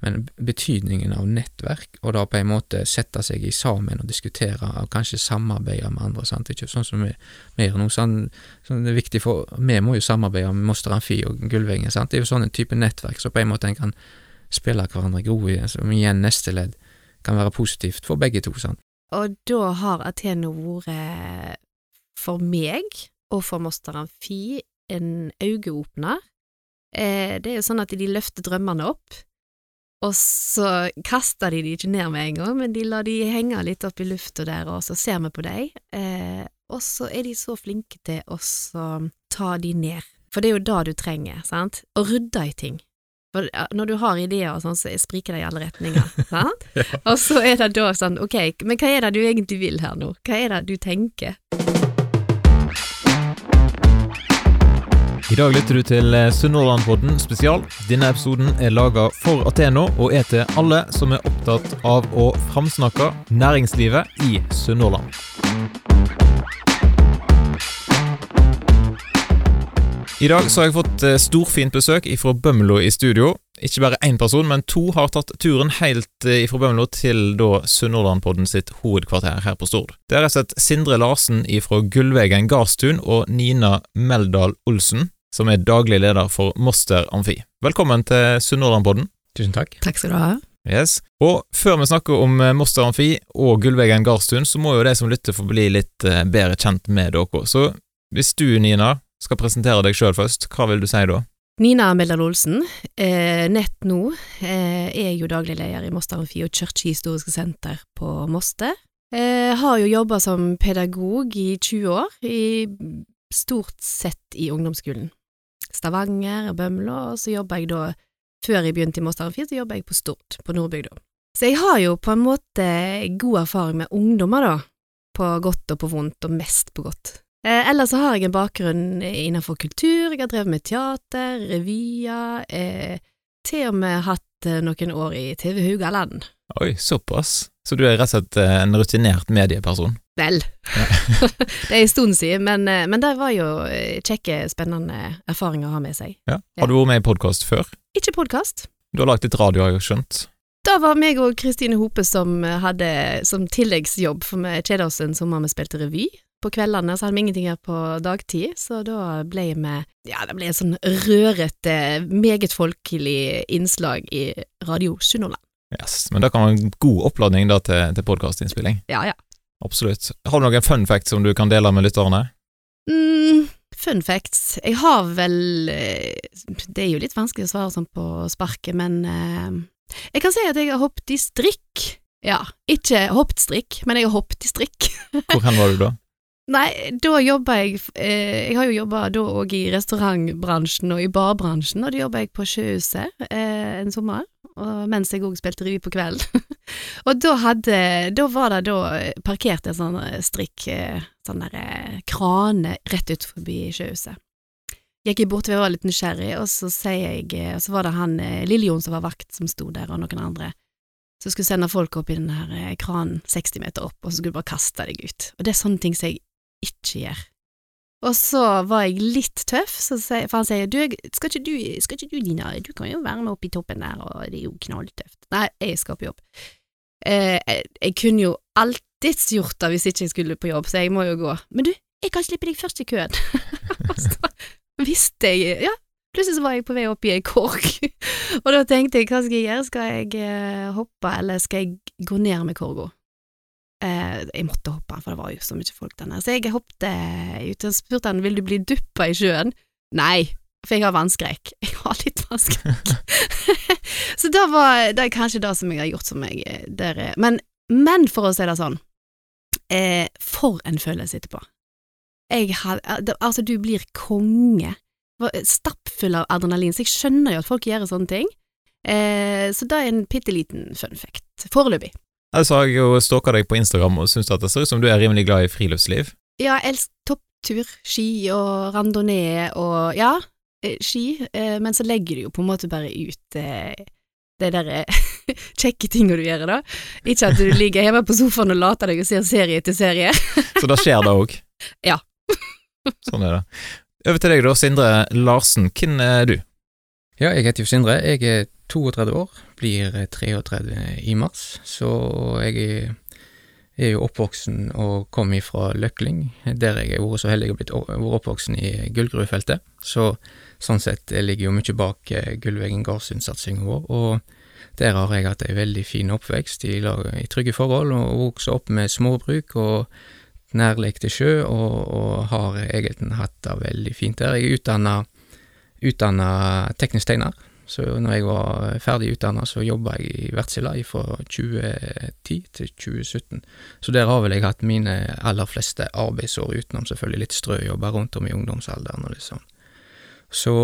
men betydningen av nettverk, og da på en måte sette seg i sammen og diskutere, og kanskje samarbeide med andre, sant, ikke sånn som vi, gjør nå, sånn, sånn det er viktig for, vi må jo samarbeide med Moster Amfi og Gullveggen, sant, det er jo sånn en type nettverk, så på en måte en kan spille hverandre gode, som igjen neste ledd kan være positivt for begge to, sant. Og da har Ateno vært for meg og for Moster Amfi en øyeåpner. Eh, det er jo sånn at de løfter drømmene opp, og så kaster de de ikke ned med en gang, men de lar de henge litt opp i lufta der, og så ser vi på dem. Eh, og så er de så flinke til å ta de ned, for det er jo det du trenger, sant, å rydde i ting. For når du har ideer og sånn, så spriker det i alle retninger, sant? Og så er det da sånn, ok, men hva er det du egentlig vil her nå? Hva er det du tenker? I dag lytter du til eh, Sunnhordlandpodden spesial. Denne episoden er laga for Ateno og er til alle som er opptatt av å framsnakke næringslivet i Sunnhordland. I dag så har jeg fått eh, storfint besøk fra Bømlo i studio. Ikke bare én person, men to har tatt turen helt ifra fra Bømlo til da Sunnhordlandpodden sitt hovedkvarter her på Stord. Det er rett og slett Sindre Larsen fra Gullvegen Gardstun og Nina Meldal Olsen, som er daglig leder for Moster Amfi. Velkommen til Sunnhordlandpodden. Tusen takk. Takk skal du ha. Yes. Og før vi snakker om eh, Moster Amfi og Gullvegen Garstun, så må jo de som lytter få bli litt eh, bedre kjent med dere. Så hvis du, Nina, skal presentere deg sjøl først, hva vil du si da? Nina Meldal Olsen, eh, nett nå, eh, er jo daglig leder i Moster Amfi og Kirkehistoriske senter på Moster. Eh, har jo jobba som pedagog i 20 år, i stort sett i ungdomsskolen. Stavanger og Bømlo, og så jobber jeg da, før jeg begynte i Moss Amfi, så jobber jeg på Stord, på Nordbygda. Så jeg har jo på en måte god erfaring med ungdommer, da, på godt og på vondt, og mest på godt. Eh, ellers så har jeg en bakgrunn innenfor kultur, jeg har drevet med teater, revyer, eh, til og med hatt eh, noen år i TV Hugaland. Oi, såpass. Så du er rett og slett eh, en rutinert medieperson? Vel, det er en stund siden, men, eh, men det var jo kjekke, spennende erfaringer å ha med seg. Ja. Har du vært med i podkast før? Ikke podkast. Du har lagt litt radio, har jeg skjønt? Da var meg og Kristine Hope som hadde som tilleggsjobb, for vi kjeda oss en sommer vi spilte revy på kveldene, så hadde vi ingenting her på dagtid, så da ble vi Ja, det ble et sånn rørete, meget folkelig innslag i Radio Sunnhordland. Yes, men da kan være en god oppladning da til, til podkastinnspilling. Ja, ja. Absolutt. Har du noen fun facts som du kan dele med lytterne? Mm, fun facts Jeg har vel eh, Det er jo litt vanskelig å svare sånn på sparket, men eh, jeg kan si at jeg har hoppet i strikk. Ja, ikke hoppet strikk, men jeg har hoppet i strikk. Hvor hen var du da? Nei, da jobba jeg eh, Jeg har jo jobba da òg i restaurantbransjen og i barbransjen, og da jobba jeg på Sjøhuset eh, en sommer, mens jeg òg spilte revy på kvelden. og da hadde Da var det da parkert en sånn eh, strikk, eh, sånn der eh, krane, rett ut forbi Sjøhuset. Gikk jeg bort jeg var litt nysgjerrig, og så sier jeg Og så var det han Lille-Jon som var vakt, som sto der, og noen andre. Så skulle sende folk opp i den her kranen 60 meter opp, og så skulle du bare kaste deg ut. Og det er sånne ting som jeg ikke gjør. Og så var jeg litt tøff, for han sier du, skal ikke du, skal ikke du Dina, du kan jo være med opp i toppen der, og det er jo knalltøft. Nei, jeg skal på jobb. Eh, jeg, kunne jo alltids gjort det hvis ikke jeg skulle på jobb, så jeg må jo gå. Men du, jeg kan slippe deg først i køen. så visste jeg Ja, plutselig så var jeg på vei opp i ei korg, og da tenkte jeg hva skal jeg gjøre, skal jeg eh, hoppe, eller skal jeg gå ned med korga? Eh, jeg måtte hoppe, for det var jo så mye folk der nede. Så jeg hoppet ut og spurte han vil du bli duppa i sjøen. Nei, for jeg har vannskrekk. Jeg har litt vannskrekk. så det, var det er kanskje det som jeg har gjort som jeg der er. men, men for å si det sånn, eh, for en følelse etterpå. Jeg had, eh, altså, du blir konge. Stappfull av adrenalin, så jeg skjønner jo at folk gjør sånne ting. Eh, så det er en bitte liten fun fact, foreløpig. Altså, har jeg jo stalka deg på Instagram og syns det ser ut som du er rimelig glad i friluftsliv. Ja, jeg elsker topptur, ski og randonee og ja, eh, ski, eh, men så legger du jo på en måte bare ut eh, det derre kjekke tinga du gjør, da. Ikke at du ligger hjemme på sofaen og later deg og ser serie etter serie. så da skjer det òg? Ja. sånn er det. Over til deg da, Sindre Larsen. Hvem er du? Ja, jeg heter jo Sindre. Jeg er 32 år, blir 33 i mars, så jeg er, er jo oppvoksen og kom ifra Løkling, der jeg har vært så heldig å blitt oppvoksen i Gullgruvefeltet, så sånn sett ligger jo mye bak Gullvegen Gardsund-satsinga vår, og der har jeg hatt ei veldig fin oppvekst i, i trygge forhold, og vokst opp med småbruk og nærlek til sjø, og, og har egentlig hatt det veldig fint der. Jeg er utdanna teknisk tegner, så når jeg var ferdig utdanna, så jobba jeg i Wärtsilä fra 2010 til 2017. Så der har vel jeg hatt mine aller fleste arbeidsår, utenom selvfølgelig litt strøjobber rundt om i ungdomsalderen og litt sånn. Så,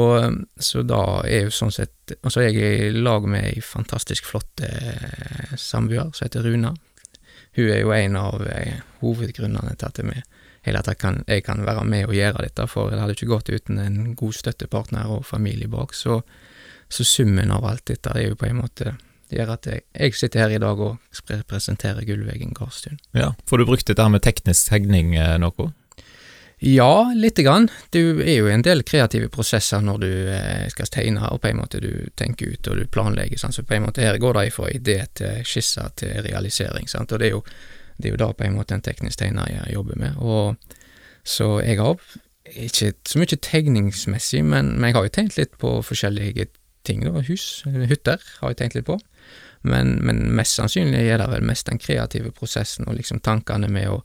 så da er jo sånn sett Altså, jeg er i lag med ei fantastisk flott eh, samboer som heter Runa. Hun er jo en av eh, hovedgrunnene til at vi hele jeg kan, jeg kan være med og gjøre dette, for det hadde ikke gått uten en god støttepartner og familie bak. Så, så summen av alt dette er jo på en måte gjør at jeg, jeg sitter her i dag og representerer Gullvegen Gardstun. Ja, Får du brukt dette med teknisk tegning eh, noe? Ja, lite grann. Du er jo en del kreative prosesser når du eh, skal tegne, og på en måte du tenker ut og du planlegger. Sant? Så på en måte her går det fra idé til skisse til realisering, sant? og det er, jo, det er jo da på en måte en teknisk tegner jeg jobber med. Og, så jeg har ikke så mye tegningsmessig, men, men jeg har jo tegnet litt på forskjellige ting, da. Hus, hytter, har jeg tenkt litt på. Men, men mest sannsynlig er det vel mest den kreative prosessen og liksom tankene med å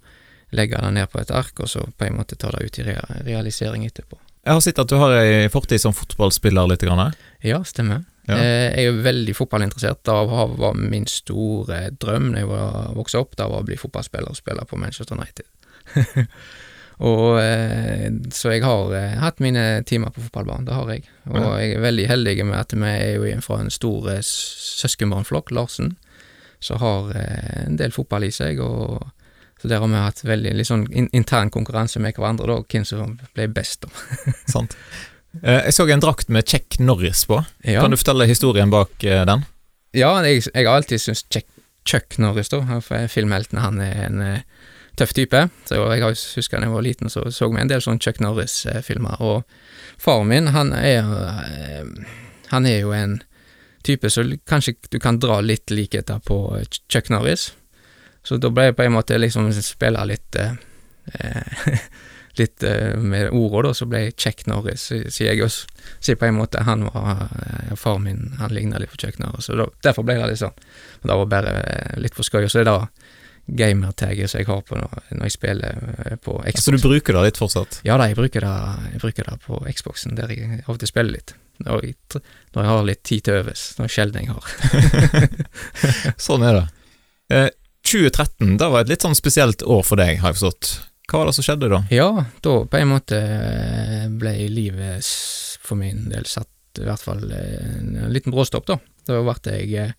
legge det ned på et ark, og så på en måte ta det ut i realisering etterpå. Jeg har sett at du har ei fortid som fotballspiller litt. Grann. Ja, stemmer. Ja. Eh, jeg er veldig fotballinteressert. Det var min store drøm da jeg vokste opp, det var å bli fotballspiller og spille på Manchester United. og eh, Så jeg har eh, hatt mine timer på fotballbanen, det har jeg. Og jeg er veldig heldig med at vi er jo fra en stor søskenbarnflokk, Larsen, som har en del fotball i seg. og så der har vi hatt veldig litt sånn intern konkurranse med hverandre, da, hvem som ble best. Sant. Eh, jeg så en drakt med Check Norris på. Ja. Kan du fortelle historien bak eh, den? Ja, jeg, jeg har alltid syntes Chuck Norris, da, filmheltene, han er en tøff type. Så jeg husker da jeg var liten, så så vi en del sånne Chuck Norris-filmer. Og faren min, han er uh, Han er jo en type så kanskje du kan dra litt likheter på Chuck Norris. Så da ble jeg på en måte liksom spille litt eh, litt eh, med ordene, da, så ble jeg Chuck Norris, sier jeg også. Sier på en måte han var eh, Far min, han ligna litt på Chuck Norris, så da, derfor ble det litt sånn. Men det var bare eh, litt for skøy. Og så er det gamertagget som jeg har på når, når jeg spiller eh, på Xbox. Så du bruker det litt fortsatt? Ja da, jeg bruker det, jeg bruker det på Xboxen, der jeg av og til spiller litt. Når jeg, når jeg har litt tid til overs, når sjelden jeg har. sånn er det. Eh, 2013 det var et litt sånn spesielt år for deg, har jeg forstått. Hva var det som skjedde da? Ja, da på en måte eh, ble livet for min del satt i hvert fall eh, en liten bråstopp, da. Da, ble jeg,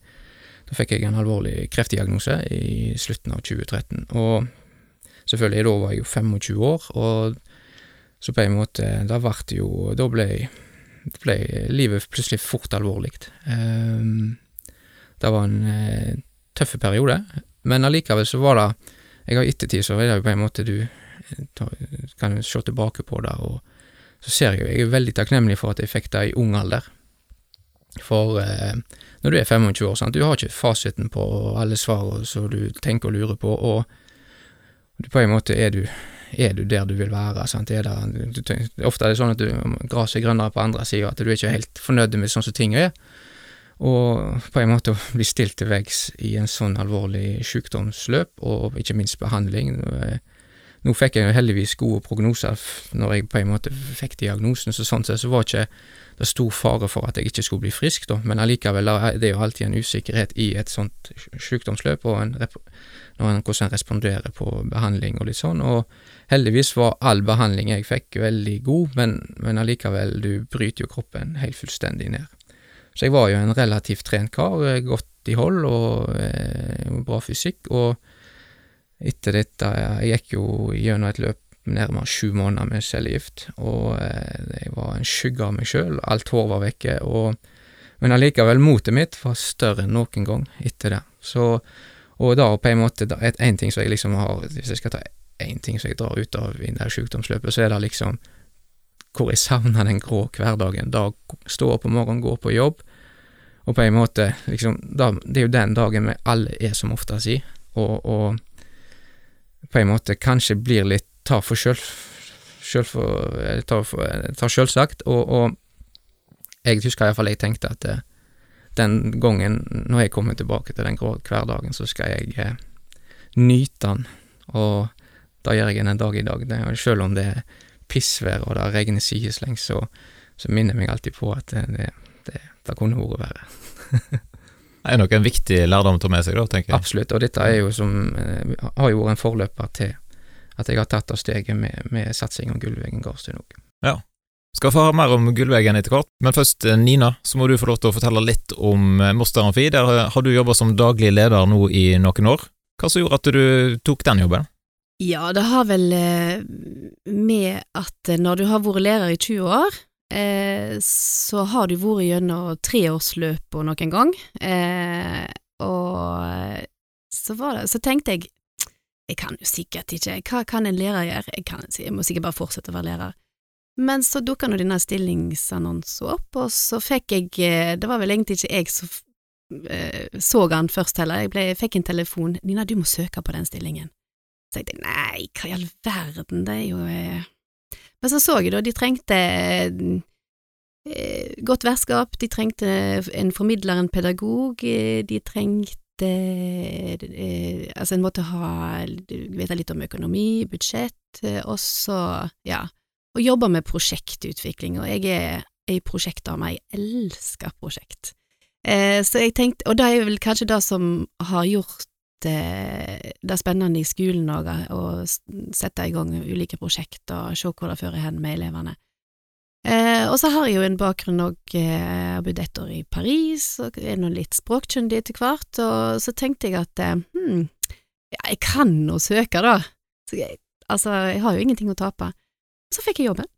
da fikk jeg en alvorlig kreftdiagnose i slutten av 2013. Og selvfølgelig, da var jeg jo 25 år, og så på en måte Da ble jo Da ble, ble livet plutselig fort alvorlig. Um, det var en tøff periode. Men allikevel så var det Jeg har ettertid så er det jo på en måte du kan se tilbake på det, og så ser jeg jo Jeg er veldig takknemlig for at jeg fikk det i ung alder. For eh, når du er 25 år, sant, du har ikke fasiten på alle svarene som du tenker og lurer på, og på en måte er du, er du der du vil være. Er det, du, ofte er det sånn at gresset er grønnere på andre sida, at du er ikke helt fornøyd med sånn som ting er. Og på en måte å bli stilt til veggs i en sånn alvorlig sykdomsløp, og ikke minst behandling. Nå fikk jeg jo heldigvis gode prognoser når jeg på en måte fikk diagnosen, så sånn sett så var ikke det stor fare for at jeg ikke skulle bli frisk, da, men allikevel det er jo alltid en usikkerhet i et sånt sykdomsløp, og en, en, hvordan en responderer på behandling og litt sånn, og heldigvis var all behandling jeg fikk veldig god, men, men allikevel, du bryter jo kroppen helt fullstendig ned. Så jeg var jo en relativt trent kar, godt i hold og eh, bra fysikk, og etter dette Jeg gikk jo gjennom et løp nærmere sju måneder med cellegift, og eh, jeg var en skygge av meg sjøl, alt hår var vekke, og, men allikevel, motet mitt var større enn noen gang etter det. Så, og da på en måte, én ting som jeg liksom har Hvis jeg skal ta én ting som jeg drar ut av i det sykdomsløpet, så er det liksom hvor jeg savner den grå hverdagen. Da stå opp om morgenen, gå på jobb, og på en måte, liksom, da, det er jo den dagen vi alle er som oftest i, og, og på en måte kanskje blir litt tar for sjøl, sjøl for, tar sjølsagt, og, og jeg husker iallfall jeg tenkte at eh, den gangen, når jeg kommer tilbake til den grå hverdagen, så skal jeg eh, nyte den, og da gjør jeg en dag i dag. Det, selv om det er pissvær og det regner sideslengs, så, så minner jeg meg alltid på at det, det, det kunne vært verre. Det er nok en viktig lærdom å ta med seg, da, tenker jeg. Absolutt, og dette er jo som, eh, har jo vært en forløper til at jeg har tatt av steget med, med satsing om Gullveggen gårdstun òg. Ja. Skal få høre mer om Gullveggen etter hvert, men først, eh, Nina, så må du få lov til å fortelle litt om eh, Moster Amfi. Der har du jobba som daglig leder nå i noen år. Hva som gjorde at du tok den jobben? Ja, det har vel med at når du har vært lærer i 20 år, så har du vært gjennom treårsløpet noen gang, eh, og så var det, så tenkte jeg, jeg kan jo sikkert ikke, hva kan en lærer gjøre, jeg, kan, jeg må sikkert bare fortsette å være lærer. Men så dukka nå denne stillingsannonsen opp, og så fikk jeg, eh, det var vel egentlig ikke jeg som eh, så han først heller, jeg, ble, fikk en telefon, Nina, du må søke på den stillingen. Så jeg tenkte nei, hva i all verden, det er jo eh, men så så jeg da, de trengte eh, godt vertskap, de trengte en formidler, en pedagog, eh, de trengte eh, Altså, en måtte ha vite litt om økonomi, budsjett, og så, ja, og jobbe med prosjektutvikling, og jeg er ei prosjektdame, jeg elsker prosjekt. Så jeg tenkte, og det er vel kanskje det som har gjort det, det er spennende i skolen òg, å sette i gang ulike prosjekter og se hvor det fører hen med elevene. Eh, og så har jeg jo en bakgrunn òg, jeg eh, har bodd ett år i Paris, og er nå litt språkkyndig etter hvert, og så tenkte jeg at eh, hm, ja, jeg kan nå søke, da. Jeg, altså, jeg har jo ingenting å tape. Så fikk jeg jobben.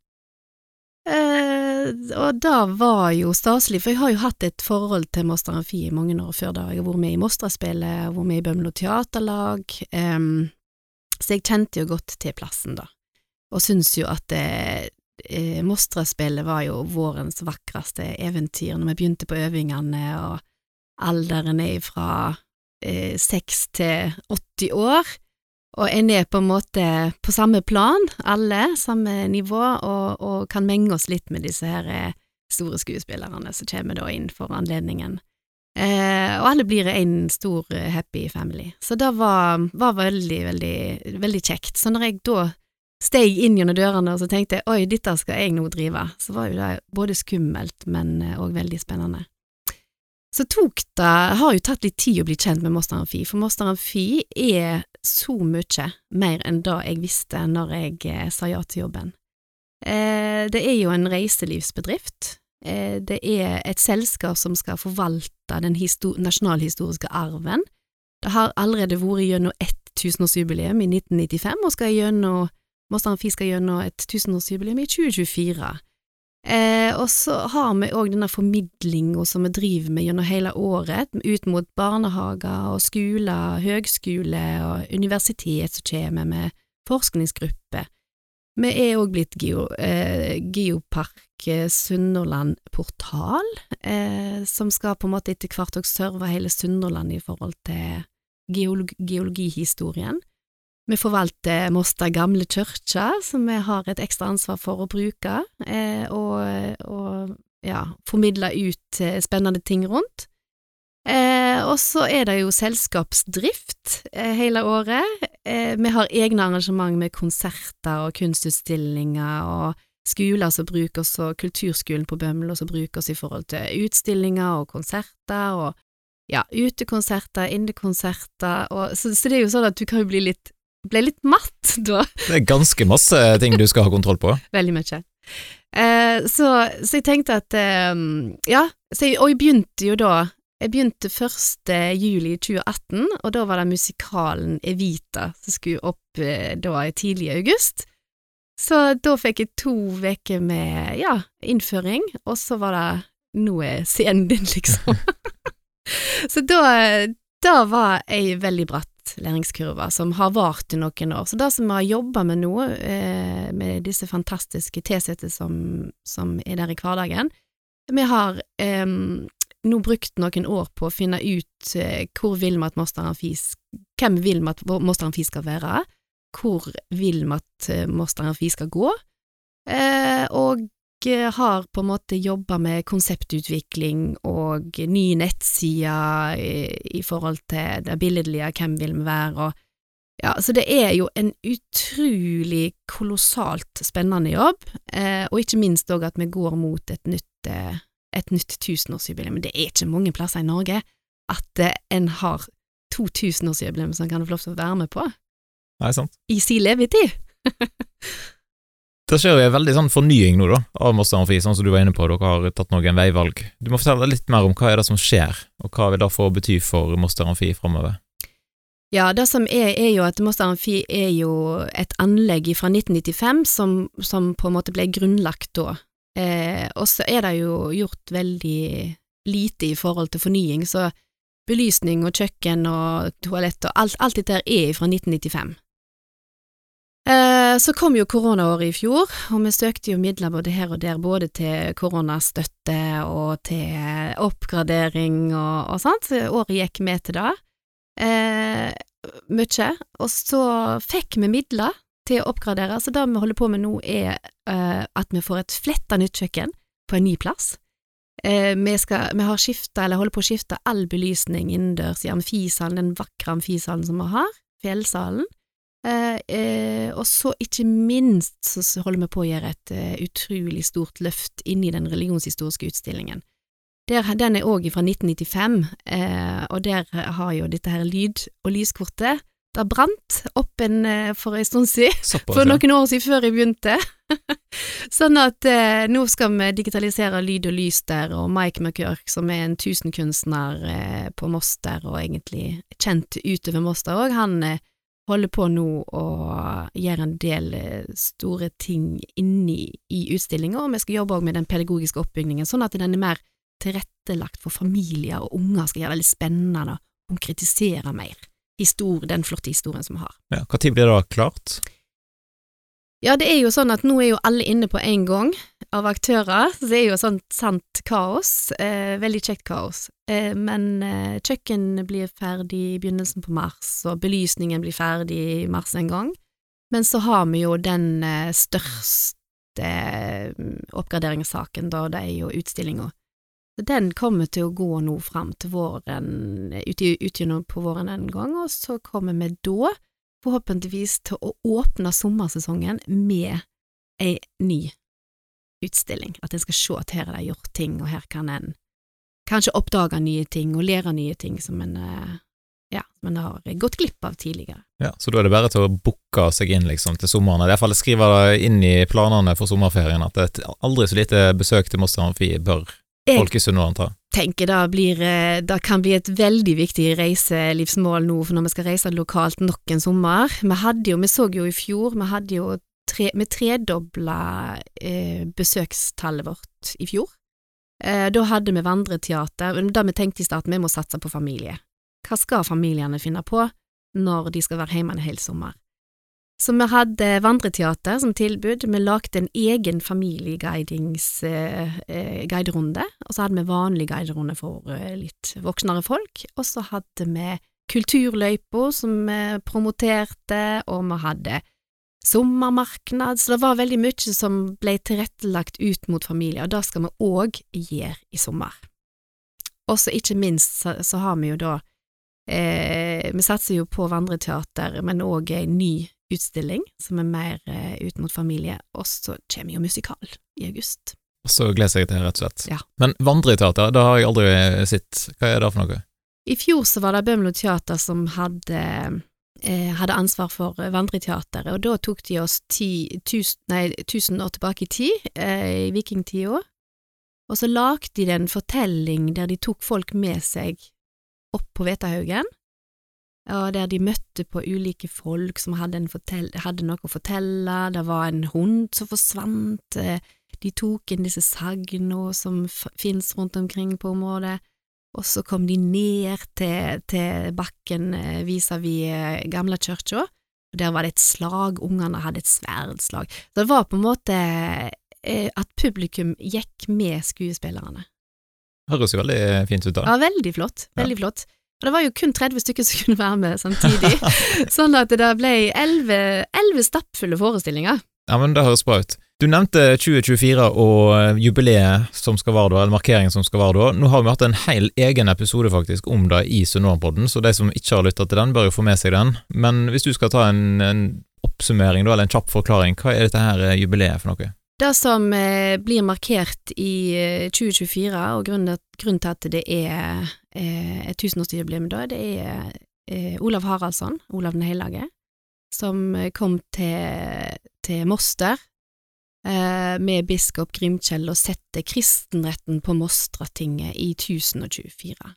Eh, og det var jo staselig, for jeg har jo hatt et forhold til Moster Amfi i mange år før da. Jeg har vært med i Mostraspillet, vært med i Bømlo teaterlag, eh, så jeg kjente jo godt til plassen, da. Og syns jo at eh, eh, Mostraspillet var jo vårens vakreste eventyr når vi begynte på øvingene, og alderen er fra eh, seks til 80 år og en er på en måte på samme plan, alle, samme nivå, og, og kan menge oss litt med disse her eh, store skuespillerne som kommer da inn for anledningen. Eh, og alle blir en stor eh, happy family. Så det var, var veldig, veldig, veldig kjekt. Så når jeg da steg inn gjennom dørene og så tenkte jeg, oi, dette skal jeg nå drive, så var jo det både skummelt, men òg eh, veldig spennende. Så tok det har jo tatt litt tid å bli kjent med Moster Amfi, for Moster Amfi er så mye mer enn det jeg visste når jeg eh, sa ja til jobben. Eh, det er jo en reiselivsbedrift. Eh, det er et selskap som skal forvalte den nasjonalhistoriske arven. Det har allerede vært gjennom ett tusenårsjubileum i 1995, og skal gjennom, Moster Amfi skal gjennom et tusenårsjubileum i 2024. Eh, og så har vi òg denne formidlinga som vi driver med gjennom hele året, ut mot barnehager og skoler, høgskole og universitet som kommer med forskningsgrupper. Vi er òg blitt Geo, eh, Geopark eh, Sunnhordland Portal, eh, som skal på en måte etter hvert òg serve hele Sunnhordland i forhold til geolog geologihistorien. Vi forvalter Mosta gamle kirke, som vi har et ekstra ansvar for å bruke, eh, og, og ja, formidle ut eh, spennende ting rundt. Eh, og så er det jo selskapsdrift eh, hele året. Eh, vi har egne arrangement med konserter og kunstutstillinger, og skoler som bruker oss, og kulturskolen på Bømlo som bruker oss i forhold til utstillinger og konserter, og ja, utekonserter, innekonserter, og så, så det er jo sånn at du kan jo bli litt ble litt matt da. Det er ganske masse ting du skal ha kontroll på. Veldig mye. Eh, så, så, jeg tenkte at eh, Ja, jeg, og jeg begynte jo da Jeg begynte 1. juli 2018, og da var det musikalen Evita som skulle opp eh, da tidlig i august. Så da fikk jeg to uker med ja, innføring, og så var det Nå er scenen din, liksom. så da, da var jeg veldig bratt læringskurve som har vart i noen år. Så det som vi har jobba med nå, eh, med disse fantastiske tilsatte som, som, er der i hverdagen Vi har eh, nå brukt noen år på å finne ut eh, hvor vil vi at Moster Amfi Hvem vil vi at Moster Amfi skal være? Hvor vil vi at eh, Moster Amfi skal gå? Eh, og har på en måte jobba med konseptutvikling og ny nettside i, i forhold til det billedlige, hvem vil vi være, og ja, så det er jo en utrolig kolossalt spennende jobb, eh, og ikke minst òg at vi går mot et nytt, eh, et nytt tusenårsjubileum. Det er ikke mange plasser i Norge at eh, en har to tusenårsjubileum som kan få lov til å være med på. Nei, sant. I sin levetid. Det skjer jo en veldig sånn fornying nå, da, av Moster Amfi, sånn som du var inne på, dere har tatt noen veivalg. Du må fortelle litt mer om hva er det som skjer, og hva vil det få bety for Moster Amfi framover? Ja, det som er, er jo at Moster Amfi er jo et anlegg fra 1995 som, som på en måte ble grunnlagt da. Eh, og så er det jo gjort veldig lite i forhold til fornying, så belysning og kjøkken og toalett og alt, alt dette er fra 1995. Eh, så kom jo koronaåret i fjor, og vi søkte jo midler både her og der, både til koronastøtte og til oppgradering og, og sånt, så året gikk med til det eh, mye, og så fikk vi midler til å oppgradere, så det vi holder på med nå er eh, at vi får et fletta nytt kjøkken på en ny plass. Eh, vi, skal, vi, har skifta, eller holder på å skifte all belysning innendørs i amfisalen, den vakre amfisalen som vi har, fjellsalen. Eh, eh, og så ikke minst så holder vi på å gjøre et uh, utrolig stort løft inn i den religionshistoriske utstillingen. Der, den er òg fra 1995, eh, og der har jo dette her lyd- og lyskortet Det brant opp en eh, for en stund siden, Såpass, for noen år siden før jeg begynte. sånn at eh, nå skal vi digitalisere lyd og lys der, og Mike McCurk, som er en tusenkunstner eh, på Moster, og egentlig kjent utover Moster òg, han eh, holder på nå å gjøre en del eh, store ting inni i utstillinga, og vi skal jobbe òg med den pedagogiske oppbyggingen, sånn at den er mer tilrettelagt for familier og unger, skal gjøre det litt spennende og konkretisere mer historie, den flotte historien som vi har. Ja, Når blir det klart? Ja, det er jo sånn at nå er jo alle inne på en gang av aktører, så det er jo sånn sant kaos, eh, veldig kjekt kaos. Eh, men eh, kjøkken blir ferdig i begynnelsen på mars, og belysningen blir ferdig i mars en gang. Men så har vi jo den eh, største eh, oppgraderingssaken, da, det er jo utstillinga. Den kommer til å gå nå fram til våren, ut, utgjennom på våren en gang, og så kommer vi da forhåpentligvis til å åpne sommersesongen med ei ny utstilling. At en skal se at her er det gjort ting, og her kan en kanskje oppdage nye ting og lære nye ting som en, eh, ja, en har gått glipp av tidligere. Ja, Så da er det bare til å booke seg inn liksom til sommeren. I hvert fall skrive det inn i planene for sommerferien at et aldri så lite besøk til Moster Amfi bør Jeg og i tenker det, blir, eh, det kan bli et veldig viktig reiselivsmål nå, for når vi skal reise lokalt nok en sommer. Vi hadde jo, vi så jo i fjor, vi hadde jo tre, vi tredobla eh, besøkstallet vårt i fjor. Eh, da hadde vi vandreteater, men da vi tenkte i starten vi må satse på familie. Hva skal familiene finne på når de skal være hjemme en hel sommer? Så vi hadde vandreteater som tilbud, vi lagde en egen familieguiderunde, eh, og så hadde vi vanlig guiderunde for eh, litt voksnere folk, og så hadde vi kulturløypa som vi promoterte, og vi hadde sommermarknad, så det var veldig mye som ble tilrettelagt ut mot familie, og det skal vi òg gjøre i sommer. Og så ikke minst så, så har vi jo da eh, Vi satser jo på vandreteater, men òg en ny utstilling som er mer eh, ut mot familie, og så kommer jo musikal i august. Så gleder jeg til det, rett og slett. Ja. Men vandreteater, det har jeg aldri sett. Hva er det for noe? I fjor så var det Bømlo Teater som hadde, eh, hadde ansvar for vandreteateret, og da tok de oss ti, tus, nei, tusen år tilbake i tid, eh, i vikingtida, og så lagde de en fortelling der de tok folk med seg opp på Vetahaugen, og der de møtte på ulike folk som hadde, hadde noe å fortelle, det var en hund som forsvant, eh, de tok inn disse sagna som finnes rundt omkring på området, og så kom de ned til, til bakken eh, vis-à-vis eh, gamle kirka, og der var det et slag, ungene hadde et sverdslag. Så det var på en måte at publikum gikk med skuespillerne. Høres jo veldig fint ut, da. Ja, veldig flott. Veldig flott. Og det var jo kun 30 stykker som kunne være med samtidig, sånn at det ble elleve stappfulle forestillinger. Ja, men det høres bra ut. Du nevnte 2024 og eh, jubileet som skal være da, eller markeringen som skal være da. Nå har vi hatt en hel egen episode faktisk om det i Sunnmørpodden, så de som ikke har lytta til den, bør jo få med seg den. Men hvis du skal ta en, en oppsummering, da, eller en kjapp forklaring, hva er dette her eh, jubileet for noe? Det som eh, blir markert i eh, 2024, og grunnen, til at det er eh, et tusenårsjubileum da, det er eh, Olav Haraldsson, Olav den hellige, som kom til, til Moster eh, med biskop Grimkjell og sette kristenretten på Mostratinget i 1024.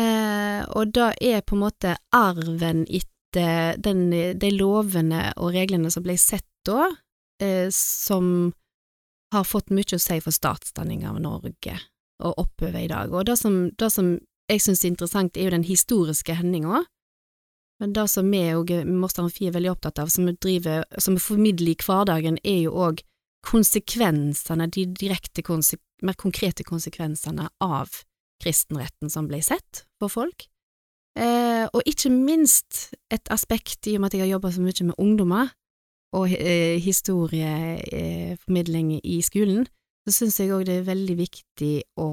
Eh, og det er på en måte arven etter de lovene og reglene som ble sett da, eh, som har fått mye å si for statsdanninga av Norge og oppover i dag. Og det som, det som jeg syns er interessant, er jo den historiske hendinga. Men det som vi og Moster Fie er veldig opptatt av, som vi, driver, som vi formidler i hverdagen, er jo òg konsekvensene, de direkte konsek mer konkrete konsekvensene av kristenretten som ble sett for folk. Eh, og ikke minst et aspekt, i og med at jeg har jobba så mye med ungdommer og eh, historieformidling i skolen, så syns jeg òg det er veldig viktig å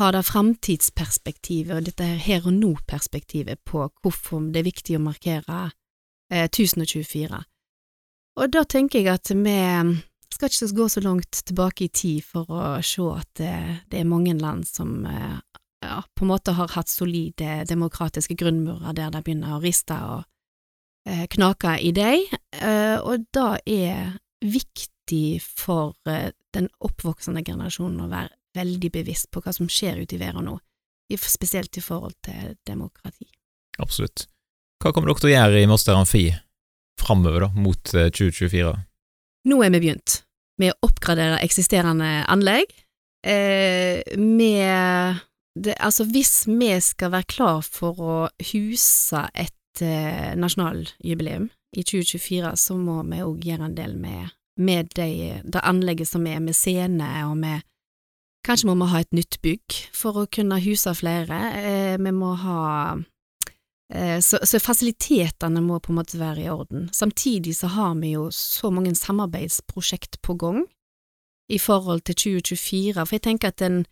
ha det framtidsperspektivet og dette her og nå-perspektivet på hvorfor det er viktig å markere eh, 1024. Og da tenker jeg at vi skal ikke gå så langt tilbake i tid for å se at det, det er mange land som eh, ja, på en måte har hatt solide demokratiske grunnmurer der de begynner å riste og eh, knake i dem, eh, og det er viktig for eh, den oppvoksende generasjonen å være veldig bevisst på hva som skjer ute i verden nå, spesielt i forhold til demokrati. Absolutt. Hva kommer dere til å gjøre i Moster Amfi framover, da, mot 2024? Eh, nå er vi begynt med å oppgradere eksisterende anlegg. Eh, med det, Altså, hvis vi skal være klar for å huse et eh, nasjonaljubileum i 2024, så må vi òg gjøre en del med, med det, det anlegget som er, med scene og med Kanskje må vi ha et nytt bygg for å kunne huse flere. Eh, vi må ha eh, så, så, fasilitetene må på en måte være i orden. Samtidig så har vi jo så mange samarbeidsprosjekt på gang i forhold til 2024, for jeg tenker at den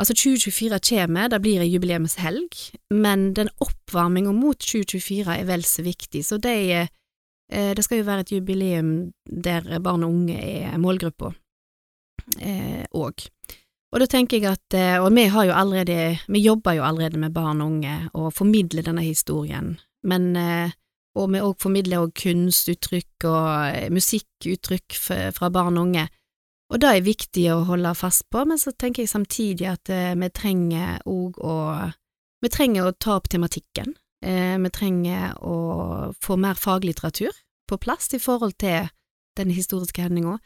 Altså, 2024 kommer, det blir ei jubileumshelg, men den oppvarminga mot 2024 er vel så viktig, så det, eh, det skal jo være et jubileum der barn og unge er målgruppa òg. Eh, og da tenker jeg at, eh, og vi har jo allerede, vi jobber jo allerede med barn og unge og formidler denne historien, men, eh, og vi òg formidler òg kunstuttrykk og musikkuttrykk fra barn og unge, og det er viktig å holde fast på, men så tenker jeg samtidig at vi trenger òg å, vi trenger å ta opp tematikken, vi trenger å få mer faglitteratur på plass i forhold til den historiske hendinga,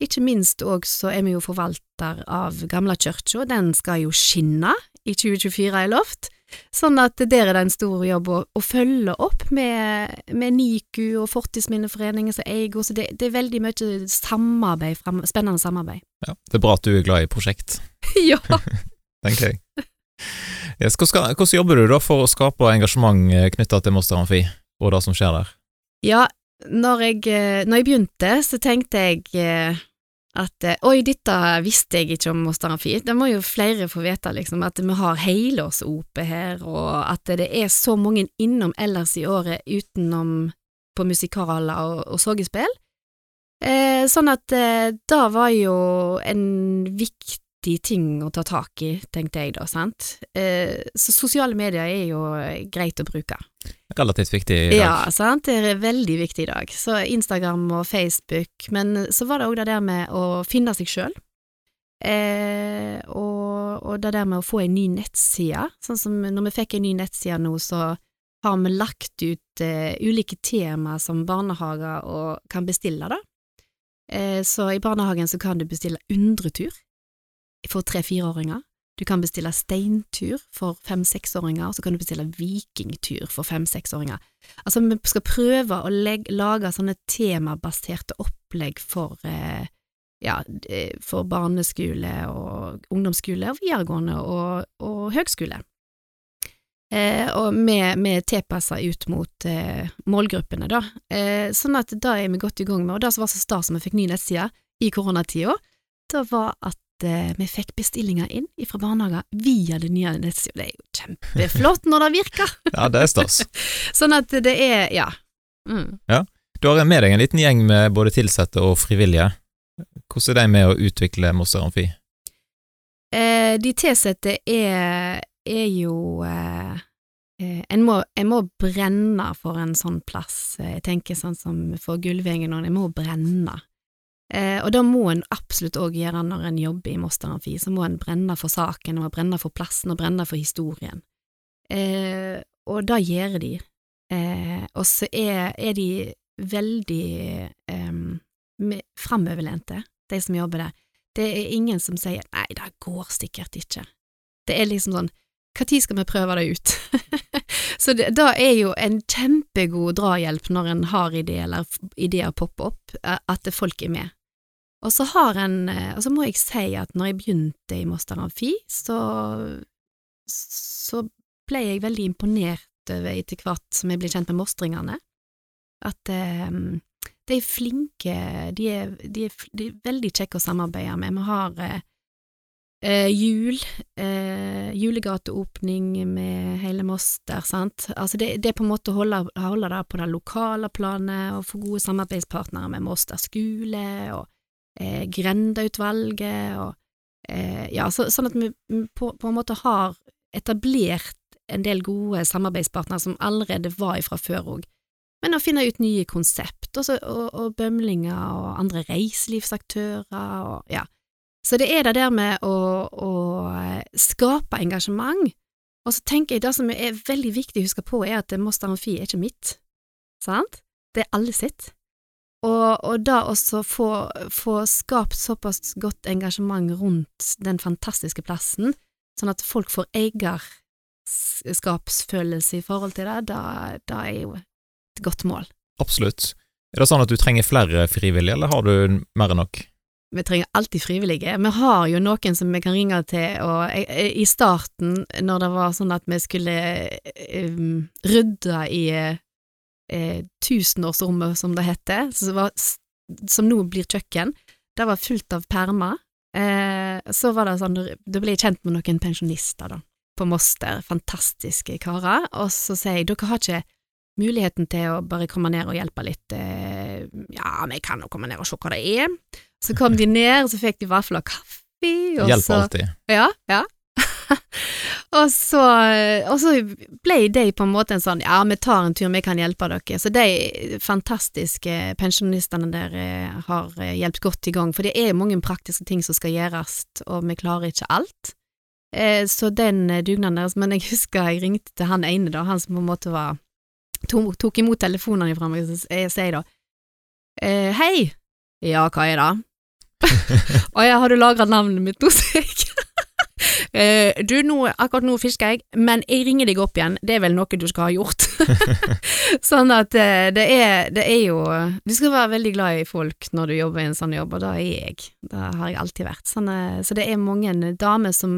ikke minst òg så er vi jo forvalter av Gamlekirka, den skal jo skinne i 2024 i loft. Sånn at der er det en stor jobb å, å følge opp med, med NIKU og Fortidsminneforeningen som eier, så det, det, er veldig mye samarbeid, spennende samarbeid. Ja, Det er bra at du er glad i prosjekt. ja. Tenker jeg. Yes, hvordan, hvordan, jobber du da for å skape engasjement eh, knytta til Moster Amfi og det som skjer der? Ja, når jeg, eh, når jeg begynte, så tenkte jeg eh, at eh, oi, dette visste jeg ikke om Moster Amfi. Det må jo flere få vite, liksom, at vi har helårs-OP her, og at det er så mange innom ellers i året utenom på musikaler og, og sogespill. Eh, sånn at eh, det var jo en viktig ting å ta tak i, tenkte jeg da, sant. Eh, så sosiale medier er jo greit å bruke. Relativt viktig i dag. Ja, sant, det er veldig viktig i dag. Så Instagram og Facebook, men så var det òg det der med å finne seg sjøl. Eh, og, og, det der med å få ei ny nettside. Sånn som når vi fikk ei ny nettside nå, så har vi lagt ut eh, ulike temaer som barnehager og kan bestille, da. Eh, så i barnehagen så kan du bestille undretur for tre-fireåringer. Du kan bestille steintur for fem-seksåringer, og så kan du bestille vikingtur for fem-seksåringer. Altså, vi skal prøve å legge, lage sånne temabaserte opplegg for, eh, ja, eh, for barneskole og ungdomsskole og videregående og, og høgskole. Eh, og med, med tilpassa ut mot eh, målgruppene, da. Eh, sånn at da er vi godt i gang med, og det som var så stas som vi fikk ny nettside i koronatida, det var at eh, vi fikk bestillinger inn fra barnehager via det nye nettsida. Det er jo kjempeflott når det virker! Ja, det er stas. sånn at det er, ja. Mm. Du har med deg en liten gjeng med både ansatte og frivillige. Hvordan er de med å utvikle Moster Amfi? Eh, de ansatte er, er jo eh, eh, en, må, en må brenne for en sånn plass. Jeg tenker sånn som for Gullvegen, og en må brenne. Eh, og da må en absolutt òg gjøre når en jobber i Moster Amfi, så må en brenne for saken, og brenne for plassen og brenne for historien. Eh, og det gjør de. Eh, og så er, er, de veldig eh, framoverlente, de som jobber der. Det er ingen som sier nei, det går sikkert ikke. Det er liksom sånn når skal vi prøve det ut? så det, da er jo en kjempegod drahjelp når en har ideer eller ideer popper opp, at folk er med. Og så en, og så må jeg si at når jeg begynte i Moster Amfi, så, så ble jeg veldig imponert over etter hvert som jeg ble kjent med mostringene, at um, de er flinke, de er, de er, de er veldig kjekke å samarbeide med. Vi har eh, eh, jul, eh, julegateåpning med hele Moster, sant. Altså det, det er på en måte å holde, holde det på det lokale planet og få gode samarbeidspartnere med Moster skole og eh, Grendautvalget og eh, Ja, så, sånn at vi på, på en måte har etablert en del gode samarbeidspartnere som allerede var ifra før òg men å finne ut nye konsept, også, og, og, bømlinger og andre reiselivsaktører og ja. Så det er det der med å, å skape engasjement, og så tenker jeg det som er veldig viktig å huske på, er at Moster Amfi er ikke mitt, sant? Det er alle sitt. Og, og da også få, få skapt såpass godt engasjement rundt den fantastiske plassen, sånn at folk får eierskapsfølelse i forhold til det, da, da er jo et godt mål. Absolutt. Er det sånn at du trenger flere frivillige, eller har du mer enn nok? Vi trenger alltid frivillige. Vi har jo noen som vi kan ringe til, og i starten, når det var sånn at vi skulle um, rydde i uh, tusenårsrommet, som det heter, som, var, som nå blir kjøkken, det var fullt av permer. Eh, så var det sånn, da ble jeg kjent med noen pensjonister, da, på Moster, fantastiske karer, og så sier jeg, dere har ikke muligheten til å bare komme ned og hjelpe litt. Eh, ja, vi kan jo komme ned og se hva det er. Så kom de ned, og så fikk de vafler og kaffe. Hjelper alltid. Ja, ja. og, så, og så ble de på en måte en sånn ja, vi tar en tur, vi kan hjelpe dere. Så de fantastiske pensjonistene der eh, har eh, hjulpet godt i gang, for det er mange praktiske ting som skal gjøres, og vi klarer ikke alt. Så den dugnaden deres, men jeg husker jeg ringte til han ene, da, han som på en måte var tok, tok imot telefonene fra meg, jeg sier da eh, Hei, ja, hva er det? Å ja, har du lagra navnet mitt nå, sier deg? Eh, du, nå, akkurat nå fisker jeg, men jeg ringer deg opp igjen, det er vel noe du skal ha gjort. sånn at eh, det er, det er jo Du skal være veldig glad i folk når du jobber i en sånn jobb, og det er jeg. Det har jeg alltid vært. Sånn, eh, så det er mange damer som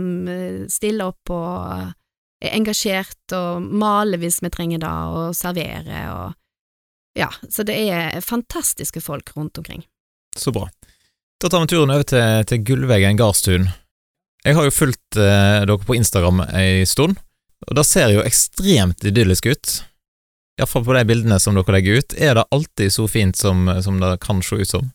stiller opp og er engasjert og maler hvis vi trenger det, og serverer og Ja, så det er fantastiske folk rundt omkring. Så bra. Da tar vi turen over til, til Gullveggen gardstun. Jeg har jo fulgt eh, dere på Instagram ei stund, og det ser jo ekstremt idyllisk ut. Iallfall på de bildene som dere legger ut. Er det alltid så fint som, som det kan se ut som?